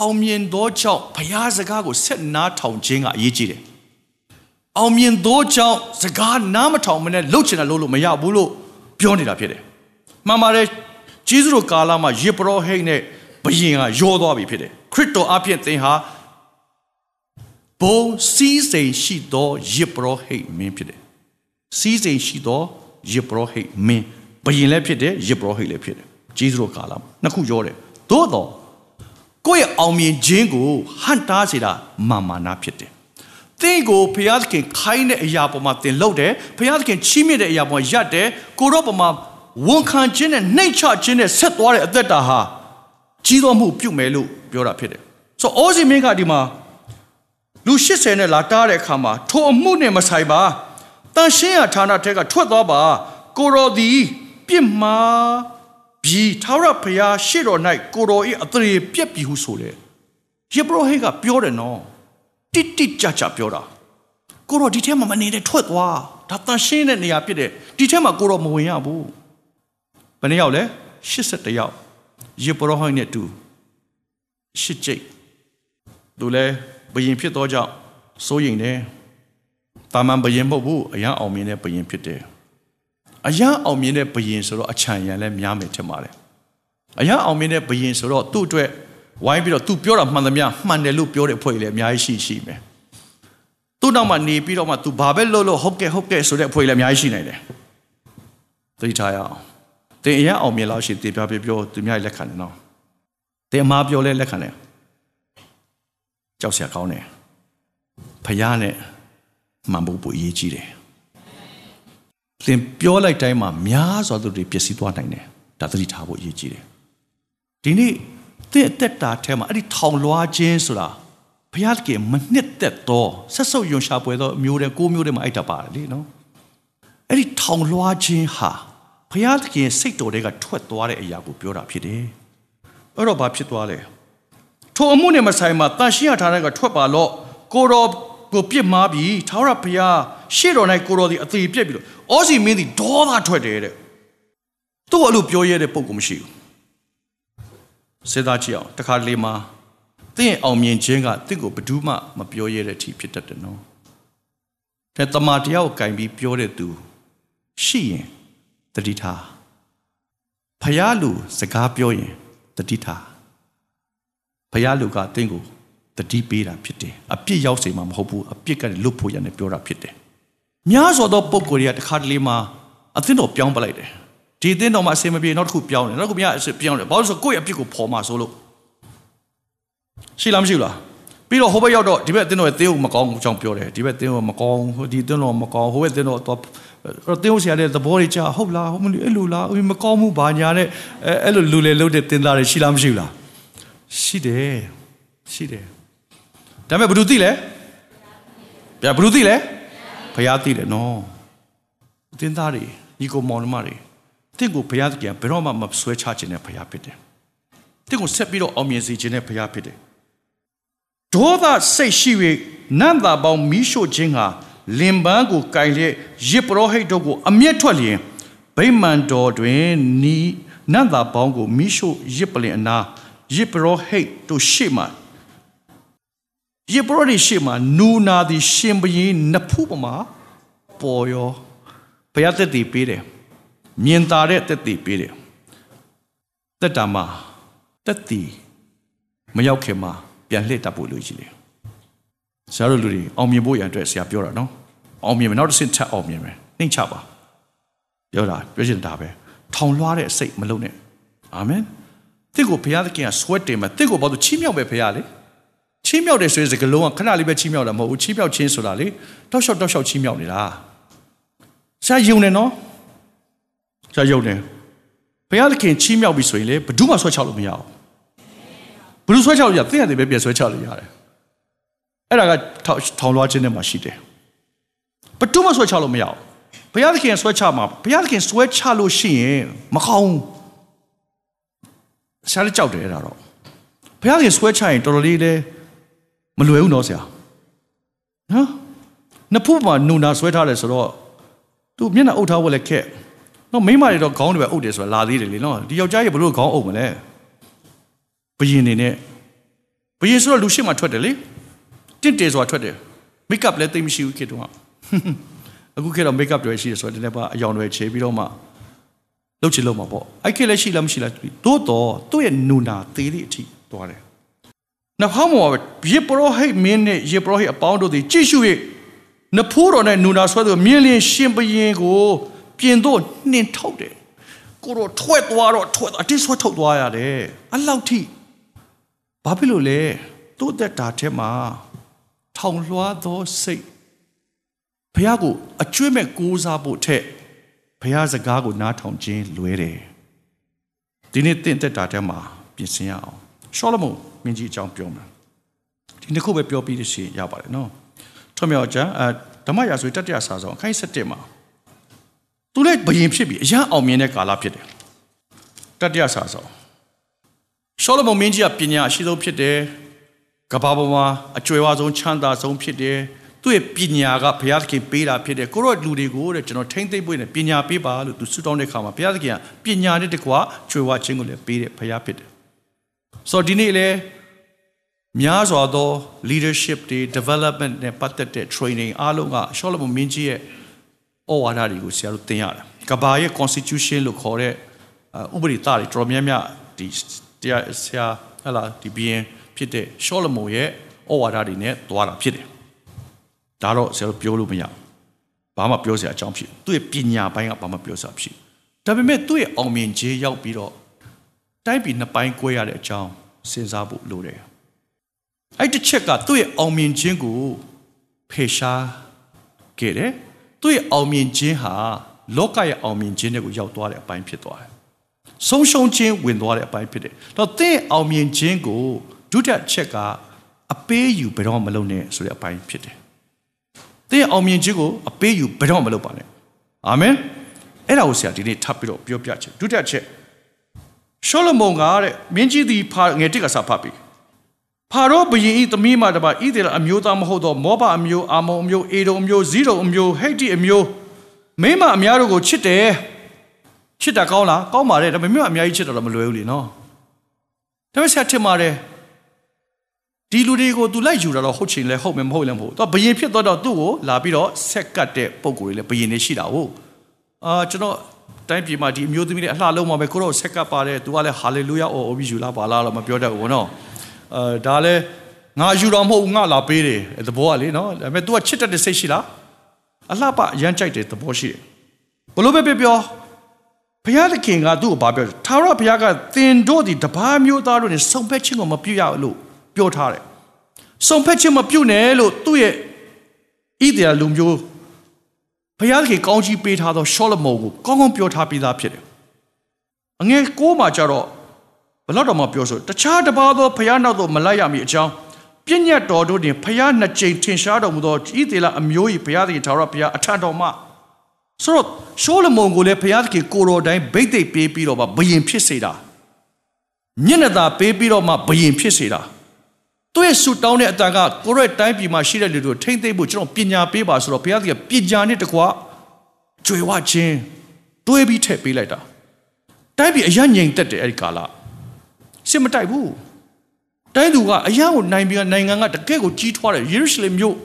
အောင်မြင်သောကြောင့်ဘုရားစကားကိုဆက်နားထောင်ခြင်းကအရေးကြီးတယ်အောင်မြင်သောကြောင့်စကားနားမထောင်မနဲ့လှုပ်ချင်တာလှုပ်လို့မရဘူးလို့ပြောနေတာဖြစ်တယ်မှန်ပါတယ်ဂျေဇုတော်ကာလမှာယေဘရဟိတ်နဲ့ဘယင်ကရောသွားပြီဖြစ်တယ်ခရစ်တော်အပြင်သင်ဟာဘုံစည်းစိမ်ရှိသောယေဘရဟိတ်မင်းဖြစ်တယ်စီးစိမ်ရှိသောယေဘရဟိတ်မင်းဘယင်လည်းဖြစ်တယ်ယေဘရဟိတ်လည်းဖြစ်တယ်ဂျေဇုတော်ကာလမှာနှစ်ခုရောတယ်သို့တော့ ကိုယ့်ရဲ့အောင်မြင်ခြင်းကိုဟန်တားစေတာမာမာနာဖြစ်တယ်သင်ကိုဘုရားသခင်ခိုင်းတဲ့အရာပေါ်မှာသင်လုပ်တယ်ဘုရားသခင်ချီးမြှင့်တဲ့အရာပေါ်မှာရပ်တယ်ကိုတော့ပေါ်မှာဝန်ခံခြင်းနဲ့နှိမ်ချခြင်းနဲ့ဆက်သွားတဲ့အသက်တာဟာကြီးတော်မှုပြုမယ်လို့ပြောတာဖြစ်တယ်ဆိုတော့အိုးစီမင်းကဒီမှာလူ80နဲ့လာတားတဲ့အခါမှာထိုအမှုနဲ့မဆိုင်ပါတန်ရှင်းရဌာနထက်ကထွက်သွားပါကိုတော်သည်ပြစ်မှား ပြီးထာဝရဘုရားရှေ့တော်၌ကိုတော်၏အသရေပြက်ပြီဟုဆိုတယ်ယေဘရဟိကပြောတယ်နော်တိတိကျကျပြောတာကိုတော်ဒီထဲမှာမနေတဲ့ထွက်သွားဒါတန်ရှင်းတဲ့နေရာဖြစ်တယ်ဒီထဲမှာကိုတော်မဝင်ရဘူးဘယ်နှယောက်လဲ81ယောက်ယေဘရဟိနဲ့တူရှစ်ကျိတ်သူလဲဘယင်ဖြစ်သောကြောင့်စိုးရိမ်တယ်တာမန်ဘယင်မဟုတ်ဘူးအရန်အောင်မြင်တဲ့ဘယင်ဖြစ်တယ် အရန်အောင်မြင်တဲ့ဘယင်ဆိုတော့အချံရံလဲများမယ်ထင်ပါတယ်အရန်အောင်မြင်တဲ့ဘယင်ဆိုတော့သူ့အတွက်ဝိုင်းပြီးတော့သူပြောတာမှန်သမျှမှန်တယ်လို့ပြောတဲ့အဖွဲ့ကြီးလည်းအများကြီးရှိရှိမယ်သူ့နောက်မှာနေပြီးတော့မှ तू ဘာပဲလုပ်လို့ဟုတ်ကဲ့ဟုတ်ကဲ့ဆိုတဲ့အဖွဲ့ကြီးလည်းအများကြီးရှိနိုင်တယ်သိထားရအောင်တင်အရန်အောင်မြင်လို့ရှိရင်တင်ပြပြပြောသူများလက်ခံတယ်နော်တင်အမားပြောလဲလက်ခံတယ်ကြောက်စရာကောင်းတယ်ဖယားနဲ့မှန်ဖို့ပိုအရေးကြီးတယ် သင်ပြောလိုက်တိုင်းမှာများစွာသူတွေပျက်စီးသွားနိုင်တယ်ဒါသတိထားဖို့အရေးကြီးတယ်ဒီနေ့သင်အသက်တာထဲမှာအဲ့ဒီထောင်လွှားခြင်းဆိုတာဘုရားသခင်မနှစ်သက်သောဆက်ဆုပ်ယွန်ရှာပွဲသောအမျိုးတွေကိုမျိုးတွေမှာအိုက်တာပါတယ်လေနော်အဲ့ဒီထောင်လွှားခြင်းဟာဘုရားသခင်စိတ်တော်တွေကထွက်သွားတဲ့အရာကိုပြောတာဖြစ်တယ်အဲ့တော့ဘာဖြစ်သွားလဲထိုအမှုနဲ့မဆိုင်မှာတန်ရှင်းရထားတဲ့ကထွက်ပါလို့ကိုတော် ကိုပြစ်မှားပြီးထာဝရဘုရားရှေ့တော်၌ကိုတော်ဒီအသေးပြက်ပြီးတော့အောစီမင်းဒီဒေါသထွက်တယ်တဲ့သူ့အလိုပြောရတဲ့ပုံကမရှိဘူးစေသားကြည့်အောင်တခါလေမှာတင့်အောင်မြင်ခြင်းကတင့်ကိုဘယ်သူမှမပြောရတဲ့အထိဖြစ်တတ်တယ်နော်တဲ့တမန်တယောက်ကင်ပြီးပြောတဲ့သူရှိရင်တတိထားဖယားလူစကားပြောရင်တတိထားဖယားလူကတင့်ကို တတိပေးတာဖြစ်တယ်အပြစ်ရောက်စေမှာမဟုတ်ဘူးအပြစ်ကလည်းလွတ်ဖို့ရနေပြောတာဖြစ်တယ်များစွာသောပုံကိုယ်တွေကတခါတလေမှာအသင်းတော်ပြောင်းပလိုက်တယ်ဒီအသင်းတော်မှာအစင်မပြေနောက်တစ်ခုပြောင်းတယ်နောက်တစ်ခုများအစပြောင်းတယ်ဘာလို့ဆိုကိုယ့်ရဲ့အပြစ်ကိုဖော်မှာဆိုလို့ရှိလားမရှိဘူးလားပြီးတော့ဟိုဘက်ရောက်တော့ဒီဘက်အသင်းတော်ရဲ့သေးကိုမကောင်းဘူးကြောင့်ပြောတယ်ဒီဘက်အသင်းတော်မကောင်းဒီအသင်းတော်မကောင်းဟိုဘက်အသင်းတော်တော့တော့တင်းဟုတ်ဆရာတဲ့သဘောတွေကြာဟုတ်လားဟုတ်မလို့အဲ့လိုလားမကောင်းမှုဘာညာနဲ့အဲ့လိုလူလေလုတ်တဲ့တင်သားတွေရှိလားမရှိဘူးလားရှိတယ်ရှိတယ် ဒါပေမဲ့ဘယ်သူသိလဲဗျာဘယ်သူသိလဲဘုရားသိတယ်နော်အတင်းသားတွေညီကိုမောင်နှမတွေတင့်ကိုဘုရားသခင်ဘယ်တော့မှမဆွဲချခြင်းနဲ့ဘုရားဖြစ်တယ်တင့်ကိုဆက်ပြီးတော့အောင်မြင်စေခြင်းနဲ့ဘုရားဖြစ်တယ်ဒေါသစိတ်ရှိ၍နန္တာပေါင်းမိရှို့ခြင်းဟာလင်ပန်းကိုကင်လျက်ရစ်ပရောဟိတ်တို့ကိုအမျက်ထွက်လျင်ဗိမာန်တော်တွင်နီနန္တာပေါင်းကိုမိရှို့ရစ်ပလင်အနာရစ်ပရောဟိတ်တို့ရှေ့မှာ ယေဘရဒီရှေ့မှာနူနာသည်ရှင်ဘရင်နဖူးပမာပေါ်ရောဘုရားတက်တည်ပေးတယ်မြင်သာတဲ့တက်တည်ပေးတယ်တက်တာမှာတက်တည်မရောက်ခင်မှာပြန်လှည့်တတ်ဖို့လိုချင်တယ်ဆရာတို့လူတွေအောင်မြင်ဖို့ရန်အတွက်ဆရာပြောတာနော်အောင်မြင်မယ်နောက်တစ်ဆင့်ထပ်အောင်မြင်မယ်နှိမ့်ချပါပြောတာပြောချင်တာပဲထောင်လွှားတဲ့အစိတ်မလုံးနဲ့အာမင်တင့်ကိုဘုရားသခင်ကဆွဲတင်မယ်တင့်ကိုဘာလို့ချီးမြှောက်ပဲဘုရားလေ ချီးမြှောက်တယ်ဆိုရင်စကလုံးကခဏလေးပဲချီးမြှောက်တာမဟုတ်ဘူးချီးမြှောက်ခြင်းဆိုတာလေတောက်လျှောက်တောက်လျှောက်ချီးမြှောက်နေတာဆရာယုံနေနော်ဆရာယုံနေဘုရားသခင်ချီးမြှောက်ပြီဆိုရင်လေဘယ်သူမှဆွဲချလို့မရအောင်ဘယ်သူဆွဲချလို့ရသိရတယ်ပဲပြန်ဆွဲချလို့ရတယ်အဲ့ဒါကထောင်လွှားခြင်းနဲ့မှရှိတယ်ဘယ်သူမှဆွဲချလို့မရအောင်ဘုရားသခင်ဆွဲချမှာဘုရားသခင်ဆွဲချလို့ရှိရင်မကောင်းဆရာလည်းကြောက်တယ်အဲ့ဒါတော့ဘုဘုရားခင်ဆွဲချရင်တော်တော်လေးလဲ မလွယ်ဘူးနော်ဆရာနော်နှစ်ဖူးမှာနူနာဆွဲထားတယ်ဆိုတော့သူမျက်နှာအုပ်ထားဖို့လည်းခက်နော်မိန်းမတွေတော့ခေါင်းတွေပဲအုပ်တယ်ဆိုတာလာသေးတယ်လေနော်ဒီယောက်ျားကြီးဘလို့ခေါင်းအုပ်မလဲဘယင်နေနဲ့ဘယင်ဆိုတော့လူရှိမှထွက်တယ်လေတင့်တယ်ဆိုတာထွက်တယ်မိတ်ကပ်လည်းသိမရှိဘူးခေတ္တကအခုခေတ်တော့မိတ်ကပ်တွေရှိတယ်ဆိုတော့ဒီနေ့ပါအယောင်တွေခြေပြီးတော့မှလှုပ်ချင်လို့မှာပေါ့အဲ့ခေတ်လည်းရှိလားမရှိလားသို့တော့သူ့ရဲ့နူနာသေးသည့်အထိသွားတယ် နောက်ဟောင်းမောယေပရောဟိတ်မင်းနဲ့ယေပရောဟိတ်အပေါင်းတို့သည်ကြည့်ရှု၍နဖိုးတော်နဲ့နူနာဆွဲသူမြင်းလင်းရှင်ဘရင်ကိုပြင်တော့နှင်ထုတ်တယ်ကိုတော့ထွက်သွားတော့ထွက်အတင်းဆွဲထုတ်သွားရတယ်အလောက်ထိဘာဖြစ်လို့လဲသူ့သက်တာထဲမှာထောင်လွှားသောစိတ်ဘုရားကိုအကျွတ်မဲ့ကိုးစားဖို့ထက်ဘုရားစကားကိုနားထောင်ခြင်းလွဲတယ်ဒီနေ့တင့်သက်တာထဲမှာပြင်ဆင်ရအောင်ရှောလမုန် မင်းကြီးအကြောင်းပြောမှာဒီနှစ်ခုပဲပြောပြီးရှင်ရပါတယ်နော်ထွမြောက်ကျမ်းအဲဓမ္မရာဇဝတတိယစာဆောင်အခန်း7မှာသူလည်းဘယင်ဖြစ်ပြီးအရန်အောင်မြင်တဲ့ကာလဖြစ်တယ်တတိယစာဆောင်ရှောလမုန်မင်းကြီးကပညာအရှိဆုံးဖြစ်တယ်ကဘာပေါ်မှာအကျွယ်ဝဆုံးချမ်းသာဆုံးဖြစ်တယ်သူ့ရဲ့ပညာကဘုရားသခင်ပေးတာဖြစ်တယ်ကိုရောလူတွေကိုတဲ့ကျွန်တော်ထိမ့်သိမ့်ပွင့်တယ်ပညာပေးပါလို့သူဆုတောင်းတဲ့အခါမှာဘုရားသခင်ကပညာနဲ့တကွာကျွယ်ဝခြင်းကိုလည်းပေးတယ်ဘုရားဖြစ်တယ်ဆိုတော့ဒီနေ့လေ များစွာသော leadership တွေ development နဲ့ပတ်သက်တဲ့ training အားလုံးကရှောလမုန်မင်းကြီးရဲ့ဩဝါဒတွေကိုဆရာတို့သင်ရတယ်ကဘာရဲ့ constitution လို့ခေါ်တဲ့ဥပဒေသားတွေတော်တော်များများဒီတရားဆရာဟလာဒီဘီယင်ဖြစ်တဲ့ရှောလမုန်ရဲ့ဩဝါဒတွေနဲ့သွားတာဖြစ်တယ်ဒါတော့ဆရာတို့ပြောလို့မရဘာမှပြောစရာအကြောင်းဖြစ်သူ့ရဲ့ပညာပိုင်းကဘာမှပြောစရာဖြစ်ဒါပေမဲ့သူ့ရဲ့အောင်မြင်ခြင်းရောက်ပြီးတော့တိုင်းပြည်နှစ်ပိုင်းကွဲရတဲ့အကြောင်းစဉ်းစားဖို့လိုတယ် အဲ့တစ်ချက်ကသူ့ရဲ့အောင်မြင်ခြင်းကိုဖေရှားခဲ့တယ်သူ့ရဲ့အောင်မြင်ခြင်းဟာလောကရဲ့အောင်မြင်ခြင်းတွေကိုရောက်သွားတဲ့အပိုင်းဖြစ်သွားတယ်ဆုံးရှုံးခြင်းဝင်သွားတဲ့အပိုင်းဖြစ်တယ်တော့သင်အောင်မြင်ခြင်းကိုဒုတိယချက်ကအပေးယူဘယ်တော့မလုပ်နဲ့ဆိုတဲ့အပိုင်းဖြစ်တယ်သင်အောင်မြင်ခြင်းကိုအပေးယူဘယ်တော့မလုပ်ပါနဲ့အာမင်အဲ့ဒါကိုဆရာဒီနေ့ထပ်ပြီးတော့ပြောပြချင်ဒုတိယချက်ရှောလမုန်ကတဲ့မင်းကြီးသည်ဖာငယ်တစ်ကစားဖတ်ပြီး ဖာရောဘုရင်ဤသမီးမတပါဣသေလအမျိုးသားမဟုတ်သောမောဘအမျိုးအာမုန်အမျိုးအေဒုံအမျိုးဇီဒုံအမျိုးဟိတ်တိအမျိုးမိမအများတို့ကိုချစ်တယ်ချစ်တာကောင်းလားကောင်းပါတယ်ဒါပေမဲ့အများကြီးချစ်တော့မလွယ်ဘူးလေနော်ဒါပေမဲ့ဆက်ထင်ပါတယ်ဒီလူတွေကို तू လိုက်ယူတာတော့ဟုတ်ချင်လဲဟုတ်မယ်မဟုတ်လည်းမဟုတ်တော့ဘယင်ဖြစ်တော့တော့သူ့ကိုလာပြီးတော့ဆက်ကတ်တဲ့ပုံကိုယ်တွေလည်းဘယင်နေရှိတာဟုတ်အာကျွန်တော်တိုင်းပြည်မှာဒီအမျိုးသမီးတွေအလှလုံးမှာပဲကိုတော့ဆက်ကပ်ပါတယ်သူကလည်းဟာလေလုယာအော်ပြီးယူလာပါလားတော့မပြောတတ်ဘူးနော် အဲဒါလည်းငါယူတော့မဟုတ်ငါလာပေးတယ်သဘောကလေနော်ဒါပေမဲ့ तू ကချစ်တတ်တဲ့စိတ်ရှိလားအလှပရမ်းကြိုက်တဲ့သဘောရှိတယ်ဘလို့ပဲပြောပြောဘုရားသခင်ကသူ့ကိုဘာပြောထာဝရဘုရားကသင်တို့ဒီတပါးမျိုးသားတို့နဲ့စုံဖက်ခြင်းကိုမပြုရလို့ပြောထားတယ်စုံဖက်ခြင်းမပြုနဲ့လို့သူ့ရဲ့ဣသရေလလူမျိုးဘုရားသခင်ကောင်းချီးပေးထားသောရှောလမုန်ကိုကောင်းကောင်းပြောထားပြီးသားဖြစ်တယ်အငယ်ကိုးမှာကြတော့ ဘလောက်တော့မှပြောဆိုတခြားတပါးသောဘုရားနောက်သို့မလိုက်ရမည်အကြောင်းပြည့်ညတ်တော်တို့တွင်ဘုရားနှစ်ကြိမ်ထင်ရှားတော်မူသောဣသရေလအမျိုး၏ဘုရားသခင်ထာဝရဘုရားအထံတော်မှဆိုတော့ရှောလမုန်ကိုလည်းဘုရားသခင်ကိုတော်တိုင်းဗိတ်သိက်ပေးပြီးတော့မှဘယင်ဖြစ်စေတာမျက်နှာသာပေးပြီးတော့မှဘယင်ဖြစ်စေတာသူ့ရဲ့ဆူတောင်းတဲ့အတန်ကကိုရဲ့တိုင်းပြည်မှာရှိတဲ့လူတို့ထိမ့်သိမ့်ဖို့ကျွန်တော်ပညာပေးပါဆိုတော့ဘုရားသခင်ပညာနဲ့တကွာကြွယ်ဝခြင်းတွေးပြီးထည့်ပေးလိုက်တာတိုင်းပြည်အရငြိမ်သက်တယ်အဲ့ဒီကာလ စစ်မတိုက်ဘူးတိုင်းသူကအရန်ကိုနိုင်ပြီးနိုင်ငံကတကယ့်ကိုကြီးထွားတယ်ယေရုရှလင်မြို့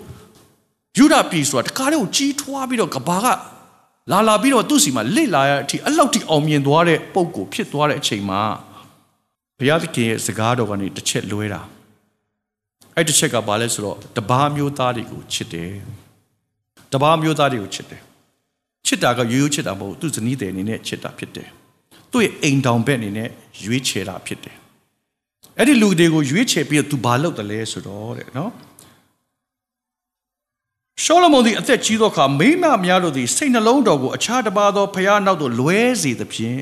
ယူဒာပြည်ဆိုတာတကားလေးကိုကြီးထွားပြီးတော့ကဘာကလာလာပြီးတော့သူ့စီမှာလိလာရတဲ့အထိအလောက်ထိအောင်မြင်သွားတဲ့ပုံကိုဖြစ်သွားတဲ့အချိန်မှာဘုရားသခင်ရဲ့စကားတော်ကနေတစ်ချက်လွဲတာအဲ့တစ်ချက်ကဘာလဲဆိုတော့တပါးမျိုးသားတွေကိုချစ်တယ်တပါးမျိုးသားတွေကိုချစ်တယ်ချစ်တာကရိုးရိုးချစ်တာမဟုတ်သူ့ဇနီးတဲ့အနေနဲ့ချစ်တာဖြစ်တယ်သူ့ရဲ့အိမ်တောင်ဘက်အနေနဲ့ရွေးချယ်တာဖြစ်တယ် အဲ့ဒီလူတွေကိုရွေးချယ်ပြီးတော့သူဘာလုပ်တယ်လဲဆိုတော့တဲ့နော်ရှောလမုန်သည်အသက်ကြီးသောအခါမိမများတို့သည်စိတ်နှလုံးတော်ကိုအခြားတစ်ပါးသောဖခင်နောက်သို့လွဲစေသဖြင့်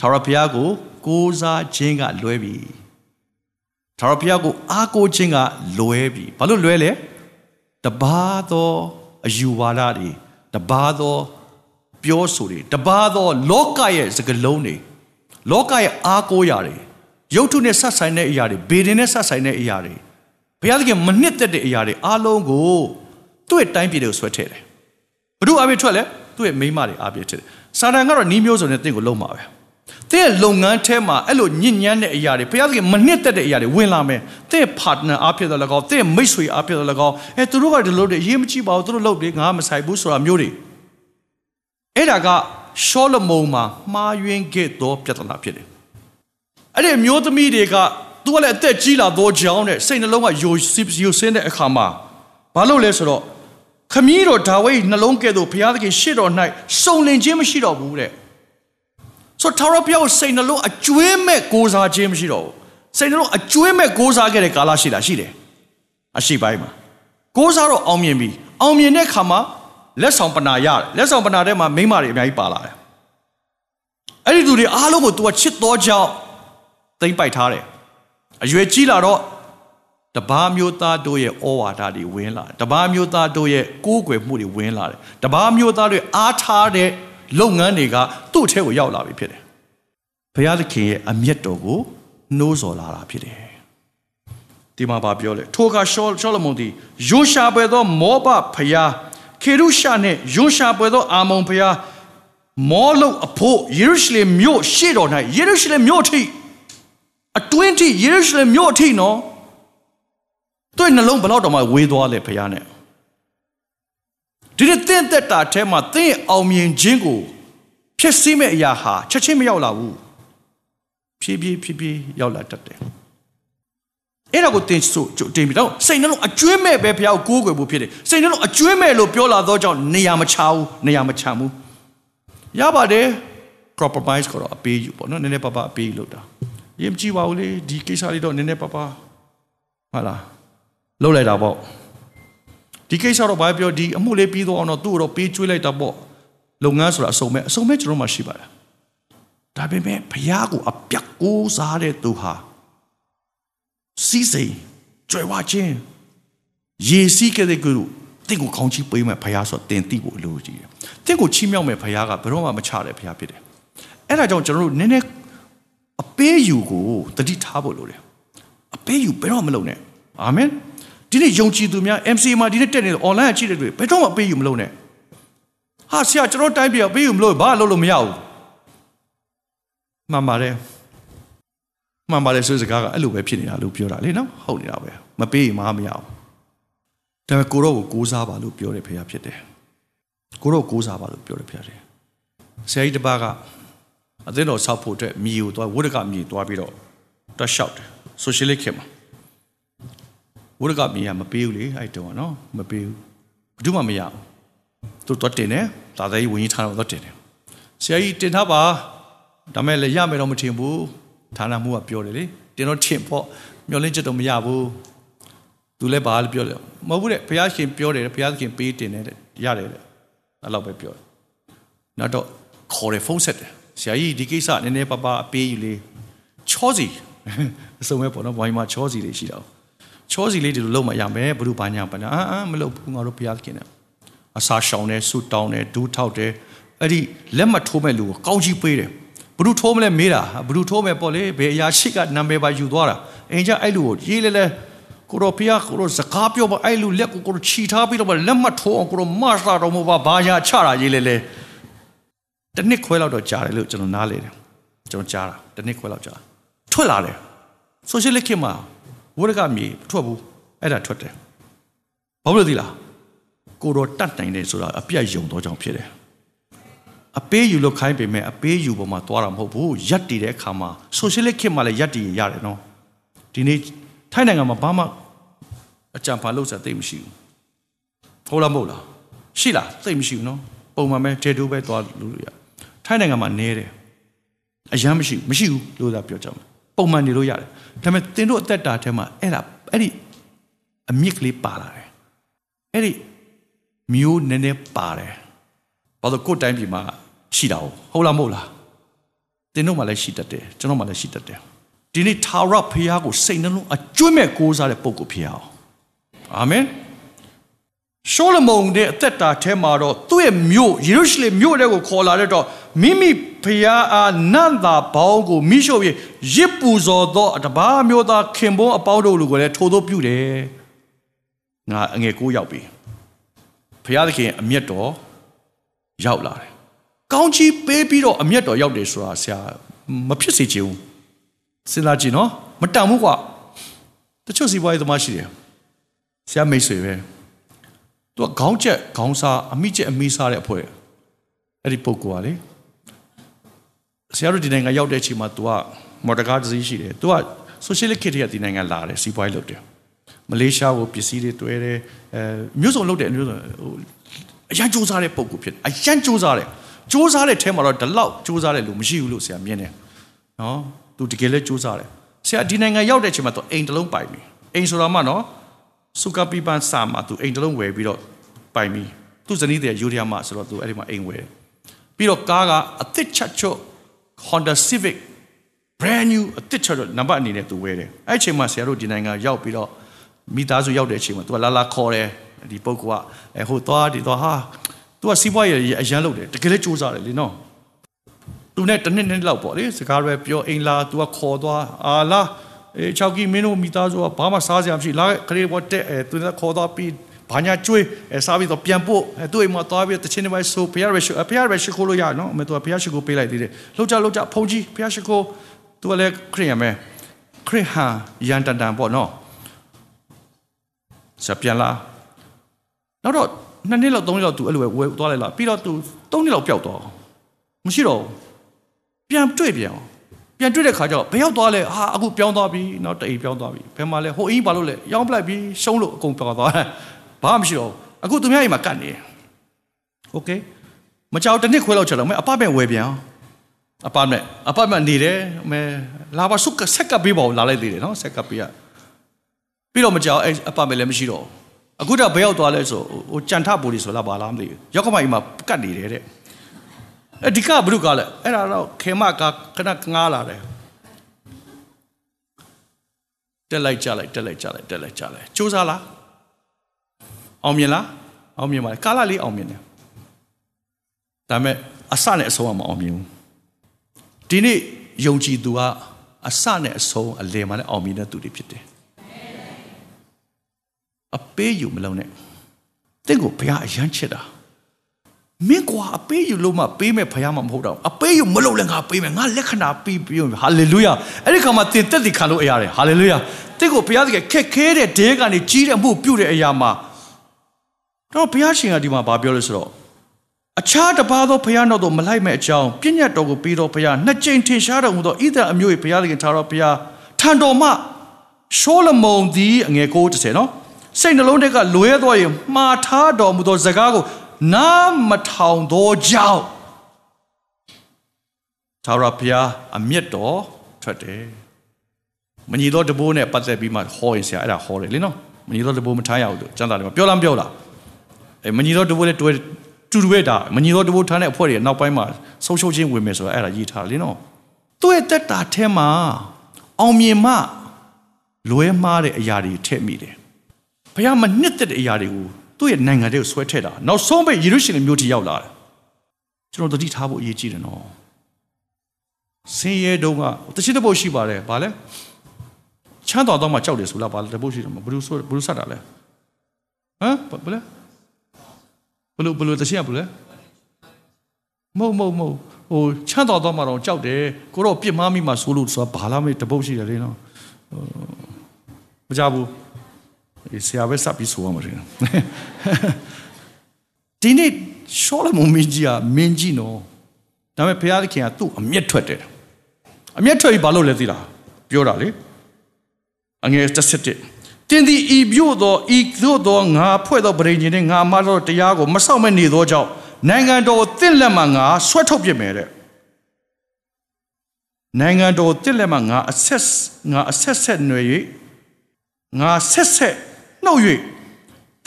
ထာဝရဘုရားကို ကိုးစားခြင်းကလွဲပြီထာဝရဘုရားကိုအားကိုးခြင်းကလွဲပြီဘာလို့လွဲလဲတပါးသောအယူဝါဒတွေတပါးသောပြောဆိုတွေတပါးသောလောကရဲ့စကလုံးတွေလောကရဲ့အားကိုးရာတွေ ရုပ်ထုနဲ့ဆက်ဆိုင်တဲ့အရာတွေဘေဒင်နဲ့ဆက်ဆိုင်တဲ့အရာတွေဘုရားသခင်မနှစ်သက်တဲ့အရာတွေအားလုံးကိုသူ့ရဲ့တိုင်းပြည်တွေကိုဆွဲထည့်တယ်ဘု து အပြည့်ထွက်လဲသူ့ရဲ့မိန်းမတွေအပြည့်ထည့်တယ်စာတန်ကတော့နီးမျိုးစုံနဲ့တင့်ကိုလုံးမှာပဲ။တဲ့လုပ်ငန်းထဲမှာအဲ့လိုညဉ့်ညမ်းတဲ့အရာတွေဘုရားသခင်မနှစ်သက်တဲ့အရာတွေဝင်လာမယ်။တဲ့ partner အဖြစ်တော့လည်းကောင်းတဲ့မိတ်ဆွေအဖြစ်တော့လည်းကောင်းအဲသူတို့ကဒီလိုတွေအရေးမကြီးပါဘူးသူတို့လုပ်တယ်ငါမဆိုင်ဘူးဆိုတာမျိုးတွေအဲ့ဒါကရှောလမုန်မှာမှားယွင်းခဲ့သောပြဿနာဖြစ်တယ်။ အဲ့ဒီမျိုးသမီးတွေကသူကလည်းအသက်ကြီးလာသောကြောင့်တဲ့စိတ်နှလုံးကယိုယိုဆင်းတဲ့အခါမှာဘာလို့လဲဆိုတော့ခမည်းတော်ဒါဝိဒ်နှလုံးကဲ့သို့ဘုရားသခင်ရှေ့တော်၌စုံလင်ခြင်းမရှိတော့ဘူးတဲ့ဆိုထာဝရဘုရားကိုစိတ်နှလုံးအကျွေးမဲ့ကိုးစားခြင်းမရှိတော့ဘူးစိတ်နှလုံးအကျွေးမဲ့ကိုးစားခဲ့တဲ့ကာလရှိလားရှိတယ်အရှိပိုင်းမှာကိုးစားတော့အောင်မြင်ပြီအောင်မြင်တဲ့ခါမှာလက်ဆောင်ပနာရတယ်လက်ဆောင်ပနာထဲမှာမိန်းမတွေအများကြီးပါလာတယ်အဲ့ဒီသူတွေအားလုံးကို तू ကချစ်တော်ကြောင့် သိမ့်ပိုက်ထားတယ်အရွယ်ကြီးလာတော့တပါးမျိုးသားတို့ရဲ့ဩဝါဒတွေဝင်လာတယ်တပါးမျိုးသားတို့ရဲ့ကိုးကွယ်မှုတွေဝင်လာတယ်တပါးမျိုးသားတွေအားထားတဲ့လုပ်ငန်းတွေကသူ့အထက်ကိုရောက်လာပြီဖြစ်တယ်ဘုရားသခင်ရဲ့အမျက်တော်ကိုနှိုးဆော်လာတာဖြစ်တယ်ဒီမှာဗာပြောလေထိုအခါရှောရှောလမုန်သည်ယွန်ရှာပွဲသောမောဘဖျားခေရုရှာနှင့်ယွန်ရှာပွဲသောအာမုန်ဖျားမောလုတ်အဖို့ယေရုရှလင်မြို့ရှေ့တော်၌ယေရုရှလင်မြို့ထိ အတွင်းထိယေရုရှလင်မြို့ထိနော်သူ့နှလုံးဘလောက်တော့မှဝေးသွားလဲဖခင်နဲ့ဒီနေ့တင့်သက်တာထဲမှာသင်အောင်မြင်ခြင်းကိုဖြစ်စီမဲ့အရာဟာချက်ချင်းမရောက်လာဘူးဖြည်းဖြည်းဖြည်းဖြည်းရောက်လာတတ်တယ်အဲ့ဒါကိုတင်ဆိုတင်ပြီးတော့စိတ်နှလုံးအကျွေးမဲ့ပဲဖခင်ကိုကိုးကွယ်ဖို့ဖြစ်တယ်စိတ်နှလုံးအကျွေးမဲ့လို့ပြောလာတော့ကြောင့်နေရာမချဘူးနေရာမချဘူးရပါတယ် compromise ကိုတော့အပေးယူပေါ့နော်နည်းနည်းပါးပါအပေးယူလို့တာ ရင်ကြည့်ပါဦးလေဒီကိစ္စလေးတော့နည်းနည်းပါးပါဟုတ်လားလှုပ်လိုက်တာပေါ့ဒီကိစ္စတော့ဘာပြောဒီအမှုလေးပြီးတော့အောင်တော့သူ့တော့ပေးကျွေးလိုက်တာပေါ့လုပ်ငန်းဆိုတာအစုံမဲ့အစုံမဲ့ကျွန်တော်မှရှိပါတယ်ဒါပေမဲ့ဘုရားကိုအပြတ်ကိုးစားတဲ့သူဟာစီးစိမ်ကြွယ်ဝခြင်းယေစီကတဲ့ကူတင့်ကိုခေါင်းချီပေးမဲ့ဘုရားဆိုတင်သိဖို့လိုကြည့်တယ်တင့်ကိုချီးမြှောက်မဲ့ဘုရားကဘယ်တော့မှမချတဲ့ဘုရားဖြစ်တယ်အဲ့ဒါကြောင့်ကျွန်တော်တို့နည်းနည်းအ ပေးယူကိုတတိထားဖို့လိုတယ်အပေးယူဘယ်တော့မလုပ်နဲ့အာမင်ဒီနေ့ယုံကြည်သူများ MC မှာဒီနေ့တက်နေတယ် online ကြည့်တဲ့တွေဘယ်တော့မှပေးယူမလုပ်နဲ့ဟာဆရာကျွန်တော်တိုင်းပြပေးယူမလို့ဘာလုပ်လို့မရဘူးမှန်ပါတယ်မှန်ပါတယ်ဆိုစကားကအဲ့လိုပဲဖြစ်နေတာလို့ပြောတာလေနော်ဟုတ်နေတာပဲမပေးရင်မမရဘူးဒါပေမဲ့ကိုတော့ကိုကိုးစားပါလို့ပြောတယ်ဖေရဖြစ်တယ်ကိုတော့ကိုးစားပါလို့ပြောတယ်ဖေရတယ်ဆရာကြီးတစ်ပါးက အသင်းတော်ဆောက်ဖို့အတွက်မြေကိုသွားဝိရကမြေသွားပြီးတော့တွတ်လျှောက်တယ်ဆိုရှယ်လစ်ခေတ်မှာဝိရကမြေကမပေးဘူးလေအဲ့တုန်းကနော်မပေးဘူးဘယ်သူမှမရဘူးသူတော့တင်တယ်သာသနာ့ဝင်ကြီးဌာနတော့တင်တယ်ဆရာကြီးတင်ထားပါဒါမဲ့လည်းရမယ်တော့မထင်ဘူးဌာနမှုကပြောတယ်လေတင်တော့ထင်ပေါ့မျောလင်းချက်တော့မရဘူးသူလည်းဘာလို့ပြောလဲမဟုတ်ဘူးတဲ့ဘုရားရှင်ပြောတယ်ဘုရားခင်ပေးတင်တယ်ရတယ်တဲ့အဲ့လောက်ပဲပြောတယ်နောက်တော့ခေါ်တယ်ဖုန်းဆက်တယ် ဆရာကြီးဒီကိစ္စနည်းနည်းပါးပါအပေးယူလေချောစီအစုံပဲပေါ့နော်ဘိုင်းမှာချောစီတွေရှိတာချောစီလေးဒီလိုလုံးမရမယ်ဘုရုဘာညာပါညာအာအာမလုပ်ဘူးငါတို့ဘုရားခင်နဲ့အစာရှောင်တယ်ဆူတောင်းတယ်ဒူးထောက်တယ်အဲ့ဒီလက်မထိုးမဲ့လူကိုကောင်းကြီးပေးတယ်ဘုရုထိုးမလဲမေးတာဘုရုထိုးမဲ့ပေါ့လေဘယ်အရာရှိကနာမည်ပါယူသွားတာအင်ကြအဲ့လူကိုရေးလဲလဲကိုရောဖျားကိုရောစကားပြောပါအဲ့လူလက်ကိုကိုရောခြိထားပြီးတော့လက်မထိုးအောင်ကိုရောမတ်တာတော့မပါဘာညာချတာရေးလဲလဲ တစ်နှစ်ခွဲလောက်တော့ကြာတယ်လို့ကျွန်တော်နားလေတယ်ကျွန်တော်ကြားတာတစ်နှစ်ခွဲလောက်ကြာထွက်လာတယ်ဆိုရှယ်လစ်ခေတ်မှာဝရကမြေထွက်ဘူးအဲ့ဒါထွက်တယ်ဘာလို့လဲသိလားကိုတော့တတ်နိုင်တယ်ဆိုတာအပြတ်ယုံတော့ကြောင့်ဖြစ်တယ်အပေးယူလို့ခိုင်းပေမဲ့အပေးယူပေါ်မှာသွားတာမဟုတ်ဘူးရက်တည်တဲ့အခါမှာဆိုရှယ်လစ်ခေတ်မှာလည်းရက်တည်ရတယ်နော်ဒီနေ့ထိုင်းနိုင်ငံမှာဘာမှအကြံဖာလို့ဆိုတာသိမရှိဘူးဟုတ်လားမဟုတ်လားရှိလားသိမရှိဘူးနော်ပုံမှန်ပဲတေတူပဲသွားလို့ရ ထိုင်းနိုင်ငံမှာနေတယ်အရန်မရှိဘူးမရှိဘူးလို့သာပြောကြမှာပုံမှန်နေလို့ရတယ်ဒါပေမဲ့သင်တို့အသက်တာထဲမှာအဲ့ဒါအဲ့ဒီအမြင့်ကလေးပါလာတယ်အဲ့ဒီမျိုးနည်းနည်းပါတယ်ဘာလို့ကိုယ်တိုင်းပြည်မှာရှိတာဟုတ်လားမဟုတ်လားသင်တို့မှလည်းရှိတတ်တယ်ကျွန်တော်မှလည်းရှိတတ်တယ်ဒီနေ့ထာဝရဘုရားကိုစိတ်နှလုံးအကျွမ်းမဲ့ကိုးစားတဲ့ပုဂ္ဂိုလ်ဖြစ်အောင်အာမင် ရှောလမုန်ရဲ့အသက်တာထဲမှာတော့သူ့ရဲ့မြို့ယေရုရှလင်မြို့တဲ့ကိုခေါ်လာတဲ့တော့မိမိဖျားအားနတ်သာဘောင်းကိုမိရှုပ်ပြီးရစ်ပူဇော်သောတပါးမျိုးသားခင်ပွန်းအပေါင်းတို့လူကိုလည်းထိုသို့ပြုတယ်ငါအငယ်ကိုရောက်ပြီဖျားသခင်အမျက်တော်ရောက်လာတယ်ကောင်းချီးပေးပြီးတော့အမျက်တော်ရောက်တယ်ဆိုတာဆရာမဖြစ်စေချင်ဘူးစဉ်းစားကြည့်နော်မတန်ဘူးကွာတချို့စီးပွားရေးသမားရှိတယ်ဆရာမိတ်ဆွေပဲ သူကခေါင်းချက်ခေါင်းစားအမိချက်အမိစားတဲ့အဖွဲ့အဲ့ဒီပုဂ္ဂိုလ်ကလေဆရာတို့ဒီနိုင်ငံရောက်တဲ့အချိန်မှာ तू ကမော်တော်ကားတစ်စီးရှိတယ် तू က social kit ရဲ့ဒီနိုင်ငံလာတယ်စီးပွားရေးလုပ်တယ်မလေးရှားကိုပစ္စည်းတွေတွဲတယ်အဲမျိုးစုံလုပ်တယ်မျိုးစုံဟိုအရန်စူးစားတဲ့ပုဂ္ဂိုလ်ဖြစ်တယ်အရန်စူးစားတယ်စူးစားတဲ့ထဲမှာတော့ဒီလောက်စူးစားတဲ့လူမရှိဘူးလို့ဆရာမြင်တယ်နော် तू တကယ်လဲစူးစားတယ်ဆရာဒီနိုင်ငံရောက်တဲ့အချိန်မှာ तू အိမ်တစ်လုံးပိုင်ပြီအိမ်ဆိုတာမှနော် စုကပီပန်စာမှာသူအိမ်တလုံးဝယ်ပြီးတော့ပိုင်ပြီသူဇနီးတဲ့ယူရီယာမှာဆိုတော့သူအဲ့ဒီမှာအိမ်ဝယ်ပြီးတော့ကားကအသစ်ချက်ချော့ Honda Civic brand new အသစ်ချက်ချော့နံပါတ်အနေနဲ့သူဝယ်တယ်အဲ့အချိန်မှာဆရာတို့ဒီနိုင်ငံရောက်ပြီးတော့မိသားစုရောက်တဲ့အချိန်မှာသူကလာလာခေါ်တယ်ဒီပုဂ္ဂိုလ်ကအဲဟိုသွားဒီသွားဟာသူကစီးပွားရေးအရန်လုပ်တယ်တကယ်လဲစူးစမ်းတယ်လေနော်သူနဲ့တနည်းနည်းလောက်ပေါ့လေစကားရဲပြောအိမ်လာသူကခေါ်သွားအာလား အေး6ကီမင်းတို့မိသားစုကဘာမှစားစရာမရှိလာခရီးပေါ်တက်အဲသူကခေါ်သွားပြီးဘာညာကျွေးအဲစားပြီးတော့ပြန်ပို့အဲသူ့အိမ်မှာသွားပြီးတချင်းတွေပဲဆိုဖျားရရှိဖျားရရှိခိုးလို့ရနော်အမေသူကဖျားရှိခိုးပေးလိုက်သေးတယ်လှုပ်ကြလှုပ်ကြဖုန်ကြီးဖျားရှိခိုးသူကလည်းခရစ်ယာန်ပဲခရစ်ဟာရန်တန်တန်ပေါ့နော်စပြန်လာနောက်တော့နှစ်နှစ်လောက်သုံးနှစ်လောက်သူအဲ့လိုပဲဝယ်သွားလိုက်လားပြီးတော့သူသုံးနှစ်လောက်ပျောက်သွားမရှိတော့ဘူးပြန်တွေ့ပြန်အောင် ပြန်တွေ့တဲ့ခါကျတော့ဘယ်ရောက်သွားလဲဟာအခုပြောင်းသွားပြီနောက်တအိမ်ပြောင်းသွားပြီဘယ်မှာလဲဟိုအင်းဘာလို့လဲရောင်းပလိုက်ပြီရှုံးလို့အကုန်ပြောင်းသွားတယ်ဘာမှမရှိတော့ဘူးအခုသူများအိမ်မှာကတ်နေတယ်โอเคမကြောက်တစ်နှစ်ခွဲလောက်ချက်တော့မဲအပမန့်ဝယ်ပြန်အောင်အပမန့်အပမန့်နေတယ်မဲလာပါစုကဆက်ကပ်ပေးပါဦးလာလိုက်သေးတယ်နော်ဆက်ကပ်ပေးရပြီးတော့မကြောက်အဲ့အပမန့်လည်းမရှိတော့ဘူးအခုတော့ဘယ်ရောက်သွားလဲဆိုဟိုကြံထပူလီဆိုလားဘာလားမသိဘူးရောက်ကမအိမ်မှာကတ်နေတယ်တဲ့ အဲ့ဒီကဘုရုကလည်းအဲ့ဒါတော့ခေမကခဏငားလာတယ်တက်လိုက်ကြလိုက်တက်လိုက်ကြလိုက်တက်လိုက်ကြလိုက်စူးစားလားအောင်မြင်လားအောင်မြင်ပါလေကာလလေးအောင်မြင်တယ်ဒါပေမဲ့အစနဲ့အဆုံးကမအောင်မြင်ဘူးဒီနေ့ယုံကြည်သူကအစနဲ့အဆုံးအလယ်မှာလည်းအောင်မြင်တဲ့သူတွေဖြစ်တယ်အပေးယူမလုံးနဲ့တင့်ကိုဘုရားအယမ်းချစ်တာ မင်းကွာအပေးယူလို့မှပေးမယ်ဖယားမှမဟုတ်တော့ဘူးအပေးယူမလုပ်လည်းငါပေးမယ်ငါလက္ခဏာပြီးပြီးဟာလေလုယာအဲ့ဒီခါမှာတင်တက်တည်ခံလို့အရတယ်ဟာလေလုယာတင့်ကိုဘုရားသခင်ခက်ခဲတဲ့ဒဲကနေကြီးတဲ့မှုပြုတဲ့အရာမှာတော့ဘုရားရှင်ကဒီမှာဗာပြောလို့ဆိုတော့အခြားတစ်ပါးသောဘုရားနောက်သို့မလိုက်မဲ့အကြောင်းပြည့်ညတ်တော်ကိုပြီးတော့ဘုရားနှစ်ကြိမ်ထင်ရှားတော်မူသောဣသရေလအမျိုး၏ဘုရားသခင်ထာတော်ဘုရားထံတော်မှရှောလမုန်သည်အငယ်930နော်စိတ်နှလုံးထဲကလွဲသွားရင်မှားထားတော်မူသောစကားကို နားမထောင်သောကြောင့်သာရဖျားအမျက်တော်ထွက်တယ်မညီသောတဘိုးနဲ့ပတ်သက်ပြီးမှဟောရင်ဆရာအဲ့ဒါဟောတယ်လေနော်မညီသောတဘိုးမထားရဘူးလို့ကျမ်းစာထဲမှာပြောလားမပြောလားအဲမညီသောတဘိုးနဲ့တွဲတူတူပဲဒါမညီသောတဘိုးထားတဲ့အဖွဲ့တွေနောက်ပိုင်းမှာဆုံးရှုံးခြင်းဝင်မယ်ဆိုတာအဲ့ဒါရေးထားတယ်လေနော်သူ့ရဲ့တက်တာထဲမှာအောင်မြင်မှလွဲမှားတဲ့အရာတွေထည့်မိတယ်ဘုရားမနှစ်သက်တဲ့အရာတွေကို သူ့ရဲ့နိုင်ငံတွေကိုဆွဲထည့်တာနောက်ဆုံးပဲယေရုရှလင်မြို့ထိရောက်လာတယ်ကျွန်တော်တတိထားဖို့အရေးကြီးတယ်နော်ဆင်းရဲတုန်းကတချိတပုတ်ရှိပါတယ်ဗာလဲချမ်းတော်တော့မှကြောက်တယ်ဆိုလားဗာလဲတပုတ်ရှိတယ်မဘလို့ဆိုဘလို့ဆက်တာလဲဟမ်ဘလဲဘလို့ဘလို့တချိရဘလဲမဟုတ်မဟုတ်မဟုတ်ဟိုချမ်းတော်တော့မှတော့ကြောက်တယ်ကိုတော့ပြစ်မှားမိမှဆိုလို့ဆိုတာဘာလားမေတပုတ်ရှိတယ်လေနော်မကြဘူး ဆရာပဲစပ်ပြီးဆိုရမှာတယ်ဒီနေ့ရှောလမုန်မင်းကြီးကမင်းကြီးနော်ဒါပေမဲ့ဘုရားသခင်ကသူ့အမျက်ထွက်တယ်အမျက်ထွက်ပြီးဘာလို့လဲသိလားပြောတာလေအငယ်17တင်းဒီဤပြို့သောဤသို့သောငါဖွဲ့သောပရိညင်နဲ့ငါမတော်တရားကိုမဆောက်မဲ့နေသောကြောင့်နိုင်ငံတော်တင့်လက်မှငါဆွဲထုတ်ပြစ်မယ်တဲ့နိုင်ငံတော်တင့်လက်မှငါအဆက်ငါအဆက်ဆက်ຫນွေ၍ငါဆက်ဆက် နှုတ်၍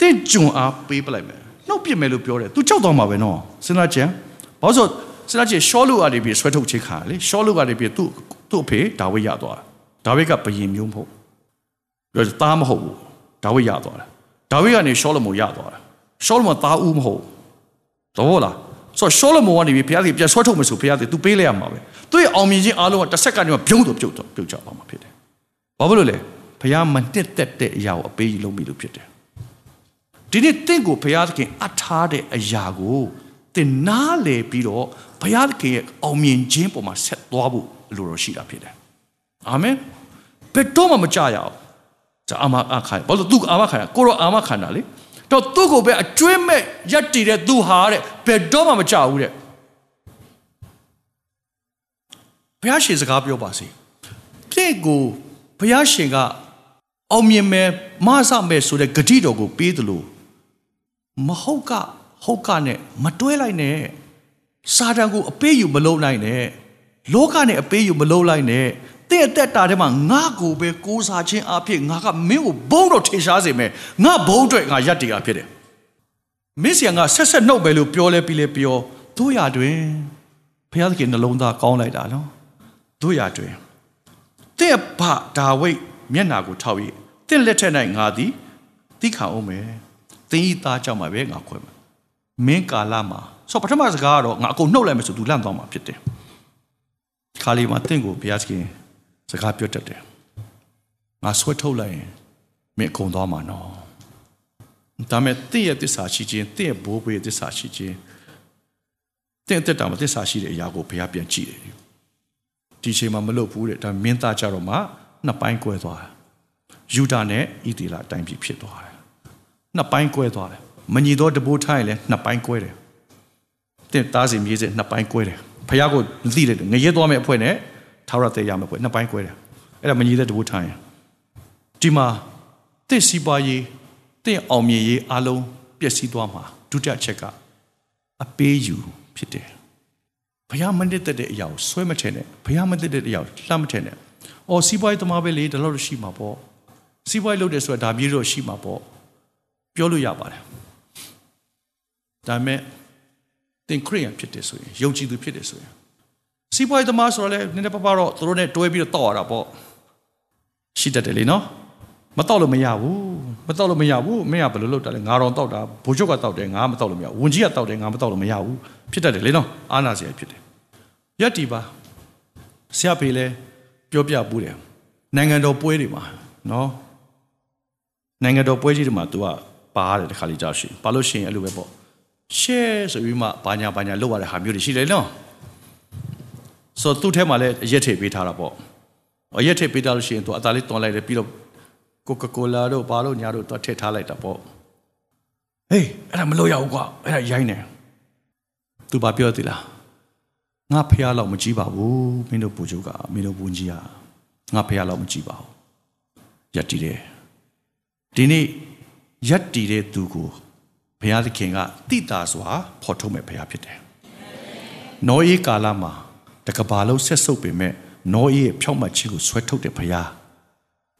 တင့်ကြုံအားပေးပလိုက်မယ်နှုတ်ပြစ်မယ်လို့ပြောတယ် तू ကြောက်တော့မှာပဲနော်စဉ်းစားကြည့်ဘာလို့ဆိုစဉ်းစားကြည့်ရှောလူအားတွေပြီးဆွဲထုတ်ချေခါလေရှောလူအားတွေပြီးသူ့သူ့အဖေဒါဝိဒ်ရသွားဒါဝိဒ်ကဘယင်မျိုးမဟုတ်ပြောသားမဟုတ်ဘူးဒါဝိဒ်ရသွားတယ်ဒါဝိဒ်ကနေရှောလမုန်ရသွားတယ်ရှောလမုန်သားဦးမဟုတ်သဘောလားဆိုတော့ရှောလမုန်ကနေပြီးဘုရားသခင်ပြန်ဆွဲထုတ်မယ်ဆိုဘုရားသခင် तू ပေးလိုက်ရမှာပဲသူ့ရဲ့အောင်မြင်ခြင်းအားလုံးကတစ်ဆက်ကနေမှပြုံးတော့ပြုတ်တော့ပြုတ်ကြအောင်မှာဖြစ်တယ်ဘာဖြစ်လို့လဲ ဘုရားမနှစ်သက်တဲ့အရာကိုအပေးယူလုပ်မိလို့ဖြစ်တယ်ဒီနေ့တင့်ကိုဘုရားသခင်အထားတဲ့အရာကိုတင်နားလေပြီးတော့ဘုရားသခင်ရဲ့အောင်မြင်ခြင်းပေါ်မှာဆက်သွားဖို့လိုတော့ရှိတာဖြစ်တယ်အာမင်ဘယ်တော့မှမကြရအောင်ဇာအမအခါဘာလို့သူအာမခံတာကိုရောအာမခံတာလေတော့သူ့ကိုပဲအကျွေးမဲ့ရက်တည်တဲ့သူဟာတဲ့ဘယ်တော့မှမကြဘူးတဲ့ဘုရားရှင်စကားပြောပါစေတဲ့ကိုဘုရားရှင်က အောင်မြင်မဲ့မဆမဲ့ဆိုတဲ့ဂတိတော်ကိုပေးတယ်လို့မဟုတ်ကဟုတ်ကနဲ့မတွဲလိုက်နဲ့စာတန်ကိုအပေးယူမလုံးနိုင်နဲ့လောကနဲ့အပေးယူမလုံးလိုက်နဲ့တဲ့တက်တာထဲမှာငါကိုပဲကိုးစားခြင်းအဖြစ်ငါကမင်းကိုဘုံတော့ထင်ရှားစေမယ်ငါဘုံအတွက်ငါရက်တည်တာဖြစ်တယ်မစ္စယံကဆက်ဆက်နှုတ်ပဲလို့ပြောလဲပြီးလဲပြောတို့ရတွင်ဘုရားသခင်နှလုံးသားကောင်းလိုက်တာနော်တို့ရတွင်တဲ့ဘဒါဝိတ်မျက်နာကိုထောက်၍ တဲ့လက်ထက်၌ငါသည်သိခံအောင်မယ်တင်းဤသားကြောင့်မှာပဲငါခွဲမယ်မင်းကာလမှာဆိုပထမစကားကတော့ငါအကုန်နှုတ်လိုက်မယ်ဆိုသူလန့်သွားမှာဖြစ်တယ်ခါလီမှာတင့်ကိုဘုရားသခင်စကားပြောတတ်တယ်ငါဆွဲထုတ်လိုက်ရင်မင်းအကုန်သွားမှာနော်ဒါမဲ့တင့်ရဲ့တစ္ဆာရှိခြင်းတင့်ရဲ့ဘိုးဘွေးရဲ့တစ္ဆာရှိခြင်းတင့်တက်တာမှာတစ္ဆာရှိတဲ့အရာကိုဘုရားပြန်ကြည့်တယ်ဒီချိန်မှာမလုပ်ဘူးတဲ့ဒါမင်းသားကြတော့မှနှစ်ပိုင်းကွဲသွားတယ် ယူဒာနဲ့ဣသီလအတိုင်းပြည်ဖြစ်သွားတယ်နှစ်ပိုင်းကွဲသွားတယ်မညီတော့တဘိုးထိုင်းလည်းနှစ်ပိုင်းကွဲတယ်တဲ့သားစီမြေးစစ်နှစ်ပိုင်းကွဲတယ်ဖះကိုမသိတယ်ငရဲသွားမဲ့အဖွဲ့နဲ့ထာဝရတဲ့ရမယ့်အဖွဲ့နှစ်ပိုင်းကွဲတယ်အဲ့ဒါမညီတဲ့တဘိုးထိုင်းဒီမှာတဲ့စီပွားရေးတဲ့အောင်မြင်ရေးအလုံးပျက်စီးသွားမှာဒုတိယချက်ကအပေးယူဖြစ်တယ်ဘုရားမနစ်သက်တဲ့အရာကိုဆွဲမထင်နဲ့ဘုရားမနစ်သက်တဲ့အရာကိုလှမ်းမထင်နဲ့။အော်စီးပွားရေးသမားပဲလေဒါလို့ရှိမှာပေါ့။ စီးပွားရေးလုပ်တယ်ဆိုတာဒါမျိုးတော့ရှိမှာပေါ့။ပြောလို့ရပါတယ်။ဒါပေမဲ့သင်ခရိယန်ဖြစ်တယ်ဆိုရင်ယုံကြည်သူဖြစ်တယ်ဆိုရင်စီးပွားရေးသမားဆိုတော့လေနည်းနည်းပါးပါတော့သူတို့နဲ့တွဲပြီးတော့တောက်ရတာပေါ့။ရှိတတ်တယ်လေနော်။မတောက်လို့မရဘူး။မတောက်လို့မရဘူး။မင်းကဘယ်လိုလုပ်တာလဲငါတော့တောက်တာဘိုးချုပ်ကတောက်တယ်ငါမတောက်လို့မရဘူး။ဝန်ကြီးကတောက်တယ်ငါမတောက်လို့မရဘူး။ဖြစ်တတ်တယ်လေနော်။အာနာစရာဖြစ်တယ်။ရက်တီပါဆရာဖေလဲပြောပြပူးတယ်နိုင်ငံတော်ပွဲတွေမှာနော် နိုင်ငံတော်ပွဲကြီးတွေမှာ तू ကပါရတယ်တခါလေကြောက်ရှိပါလို့ရှိရင်အဲ့လိုပဲပေါ့ share ဆိုပြီးမှဘာညာဘာညာလုပ်ရတဲ့ဟာမျိုးတွေရှိတယ်နော်ဆိုတော့သူ့ထဲမှာလည်းအရက်ထည့်ပေးထားတာပေါ့အရက်ထည့်ပေးထားလို့ရှိရင် तू အသားလေးတွန်လိုက်တယ်ပြီးတော့ကိုကာကိုလာတို့ဘာလို့ညာတို့ तू ထည့်ထားလိုက်တာပေါ့ဟေးအဲ့ဒါမလုပ်ရဘူးကွာအဲ့ဒါရိုင်းနေ तू ဘာပြောသေးလားငါဖះလောက်မကြည့်ပါဘူးမင်းတို့ပူချုပ်ကမင်းတို့ဝန်ကြီးကငါဖះလောက်မကြည့်ပါဘူးရက်တည်တယ် ဒီနေ့ရက်တည်တဲ့သူကိုဘုရားသခင်ကတိတာစွာဖော်ထုတ်မဲ့ဘုရားဖြစ်တယ်နောအေးကာလမှာတကဘာလုံးဆက်ဆုပ်ပေမဲ့နောအေးရဲ့ဖြောက်မှတ်ခြင်းကိုဆွဲထုတ်တဲ့ဘုရား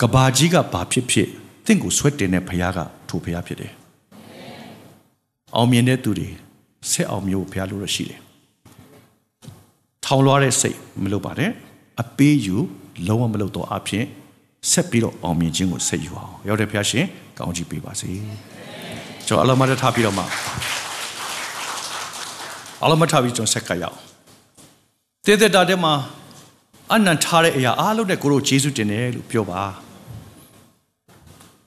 ကဘာကြီးကဘာဖြစ်ဖြစ်တင့်ကိုဆွဲတင်တဲ့ဘုရားကထိုဘုရားဖြစ်တယ်အောင်မြင်တဲ့သူတွေဆက်အောင်မျိုးဘုရားလိုရရှိတယ်ထောင်လွှားတဲ့စိတ်မလုပ်ပါနဲ့အပေးယူလုံးဝမလုပ်တော့အဖြစ် ဆက်ပြီးတော့အောင်မြင်ခြင်းကိုဆက်ယူအောင်ရောက်တဲ့ဖျားရှင်ကောင်းချီးပေးပါစေကျွန်တော်အလုံးမတထားပြီးတော့မှအလုံးမထားပြီးကျွန်တော်ဆက်ကရအောင်တည်တဲ့တာတဲ့မှာအနန္ထားတဲ့အရာအားလုံးနဲ့ကိုတို့ယေရှုတင်တယ်လို့ပြောပါ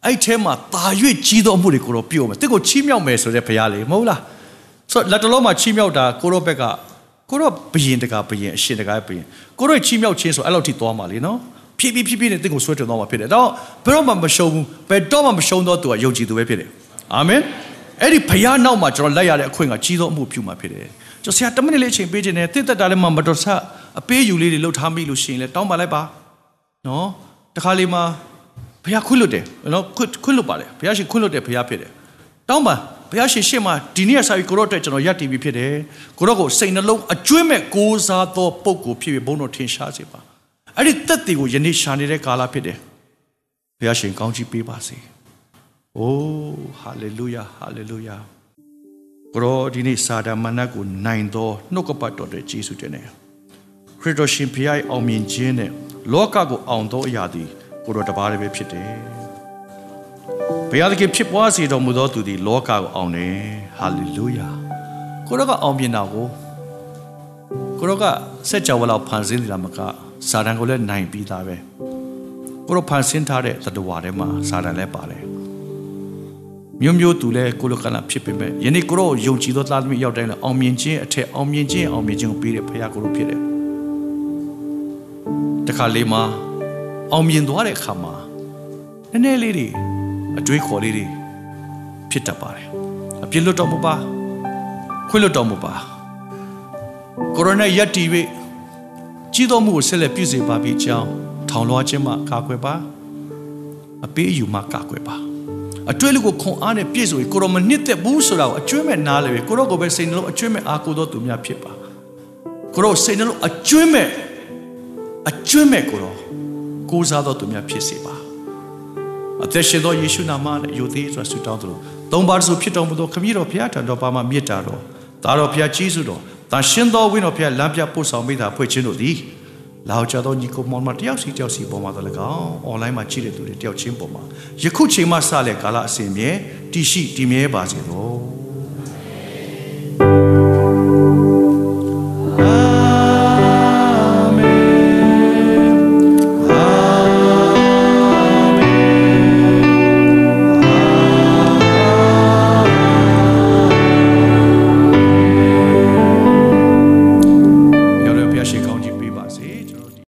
အဲ့ထဲမှာတာ၍ကြီးသောအမှုတွေကိုတော့ပြောမယ်တစ်ကိုချီးမြှောက်မယ်ဆိုတဲ့ဘုရားလေမဟုတ်လားဆိုတော့လက်တလုံးမှာချီးမြှောက်တာကိုတို့ဘက်ကကိုတော့ဘယင်တကာဘယင်အရှင်တကာဘယင်ကိုတော့ချီးမြှောက်ခြင်းဆိုအဲ့လောက်ထိသွားမှာလေနော် ဖြည်းဖြည်းဖြည်းဖြည်းနဲ့တင့်ကိုဆွဲတင်သွားမှာဖြစ်တယ်တော့ဘယ်တော့မှမရှုံဘူးဘယ်တော့မှမရှုံတော့သူကယုံကြည်သူပဲဖြစ်တယ်အာမင်အဲ့ဒီဘုရားနောက်မှာကျွန်တော်လက်ရတဲ့အခွင့်ကကြီးသောအမှုပြုမှာဖြစ်တယ်ကျွန်တော်ဆရာတမနစ်လေးအချိန်ပေးခြင်းနဲ့တင့်တက်တာလည်းမှမတော်ဆအပေးယူလေးတွေလှုပ်ထားမိလို့ရှိရင်လည်းတောင်းပါလိုက်ပါနော်တခါလေးမှာဘုရားခွင့်လွတ်တယ်နော်ခွင့်ခွင့်လွတ်ပါလေဘုရားရှင်ခွင့်လွတ်တယ်ဘုရားဖြစ်တယ်တောင်းပါဘုရားရှင်ရှေ့မှာဒီနေ့ဆာပြီးကိုရော့အတွက်ကျွန်တော်ယက်တည်ပြီးဖြစ်တယ်ကိုရော့ကိုစိတ်နှလုံးအကျွမ်းမဲ့ကိုးစားသောပုံကိုဖြစ်ပြီးဘုန်းတော်ထင်ရှားစေပါ အဲ့ဒီတက်တီကိုယနေ့ရှာနေတဲ့ကာလဖြစ်တယ်ဘုရားရှင်ကောင်းချီးပေးပါစေအိုးဟာလေလုယာဟာလေလုယာကိုရောဒီနေ့စာဒမနတ်ကိုနိုင်သောနှုတ်ကပတ်တော်တဲ့ယေရှုတင်တယ်ခရစ်တော်ရှင်ဖခင်အောင်မြင်ခြင်းနဲ့လောကကိုအောင်သောအရာသည်ကိုရောတပါးတည်းပဲဖြစ်တယ်ဘုရားသခင်ဖြစ်ပွားစေတော်မူသောသူသည်လောကကိုအောင်တယ်ဟာလေလုယာကိုရောကအောင်မြင်တာကိုကိုရောကစက်ကြဝဠာဖန်ဆင်းနေတာမက စာတန်ကိုလည်းနိုင်ပြီးသားပဲကိုရောဖန်ဆင်းထားတဲ့သတ္တဝါထဲမှာစာတန်လည်းပါတယ်မျိုးမျိုးသူလည်းကိုလိုကလာဖြစ်ပေမဲ့ယနေ့ကိုရောယုံကြည်သောသားသမီးရောက်တိုင်းလည်းအောင်မြင်ခြင်းအထက်အောင်မြင်ခြင်းအောင်မြင်ခြင်းကိုပေးတဲ့ဖခင်ကိုလိုဖြစ်တယ်တခါလေးမှာအောင်မြင်သွားတဲ့အခါမှာနည်းနည်းလေးတွေအတွေးခေါ်လေးတွေဖြစ်တတ်ပါတယ်အပြစ်လွတ်တော်မူပါခွင့်လွတ်တော်မူပါကိုရိုနာရက်တီ၍ ကြီးတော်မူကိုဆက်လက်ပြည့်စုံပါပြီကြောင်းထောင်လွှားခြင်းမှကာကွယ်ပါအပေးအယူမှကာကွယ်ပါအတွေ့လူကိုခွန်အားနဲ့ပြည့်စုံကိုရောမနစ်သက်ဘူးဆိုတာကိုအကျွမ်းမဲ့နားလေပဲကိုရောကိုပဲစိတ်နှလုံးအကျွမ်းမဲ့အားကိုသောသူများဖြစ်ပါကိုရောစိတ်နှလုံးအကျွမ်းမဲ့အကျွမ်းမဲ့ကိုရောကိုးစားသောသူများဖြစ်စေပါအသက်ရှင်သောယေရှုနာမနဲ့ယိုသေးစွာဆုတောင်းသလိုသုံးပါးဆိုဖြစ်တော်မူသောခမည်းတော်ဘုရားထံတော်ပါမှမြစ်တာတော်ဒါတော်ဘုရားကြီးစုတော် တန်ရှင်သောဝိညာဉ်တော်ဘုရားလမ်းပြပို့ဆောင်မိတာဖွဲ့ခြင်းတို့သည်လာကြသောညီကိုမောင်မတယောက်စီတယောက်စီပေါ်မှာတော့လည်းကောင်းအွန်လိုင်းမှာကြည့်တဲ့သူတွေတယောက်ချင်းပေါ်မှာယခုချိန်မှစတဲ့ကာလအစဉ်မြဲတည်ရှိတည်မြဲပါစေသော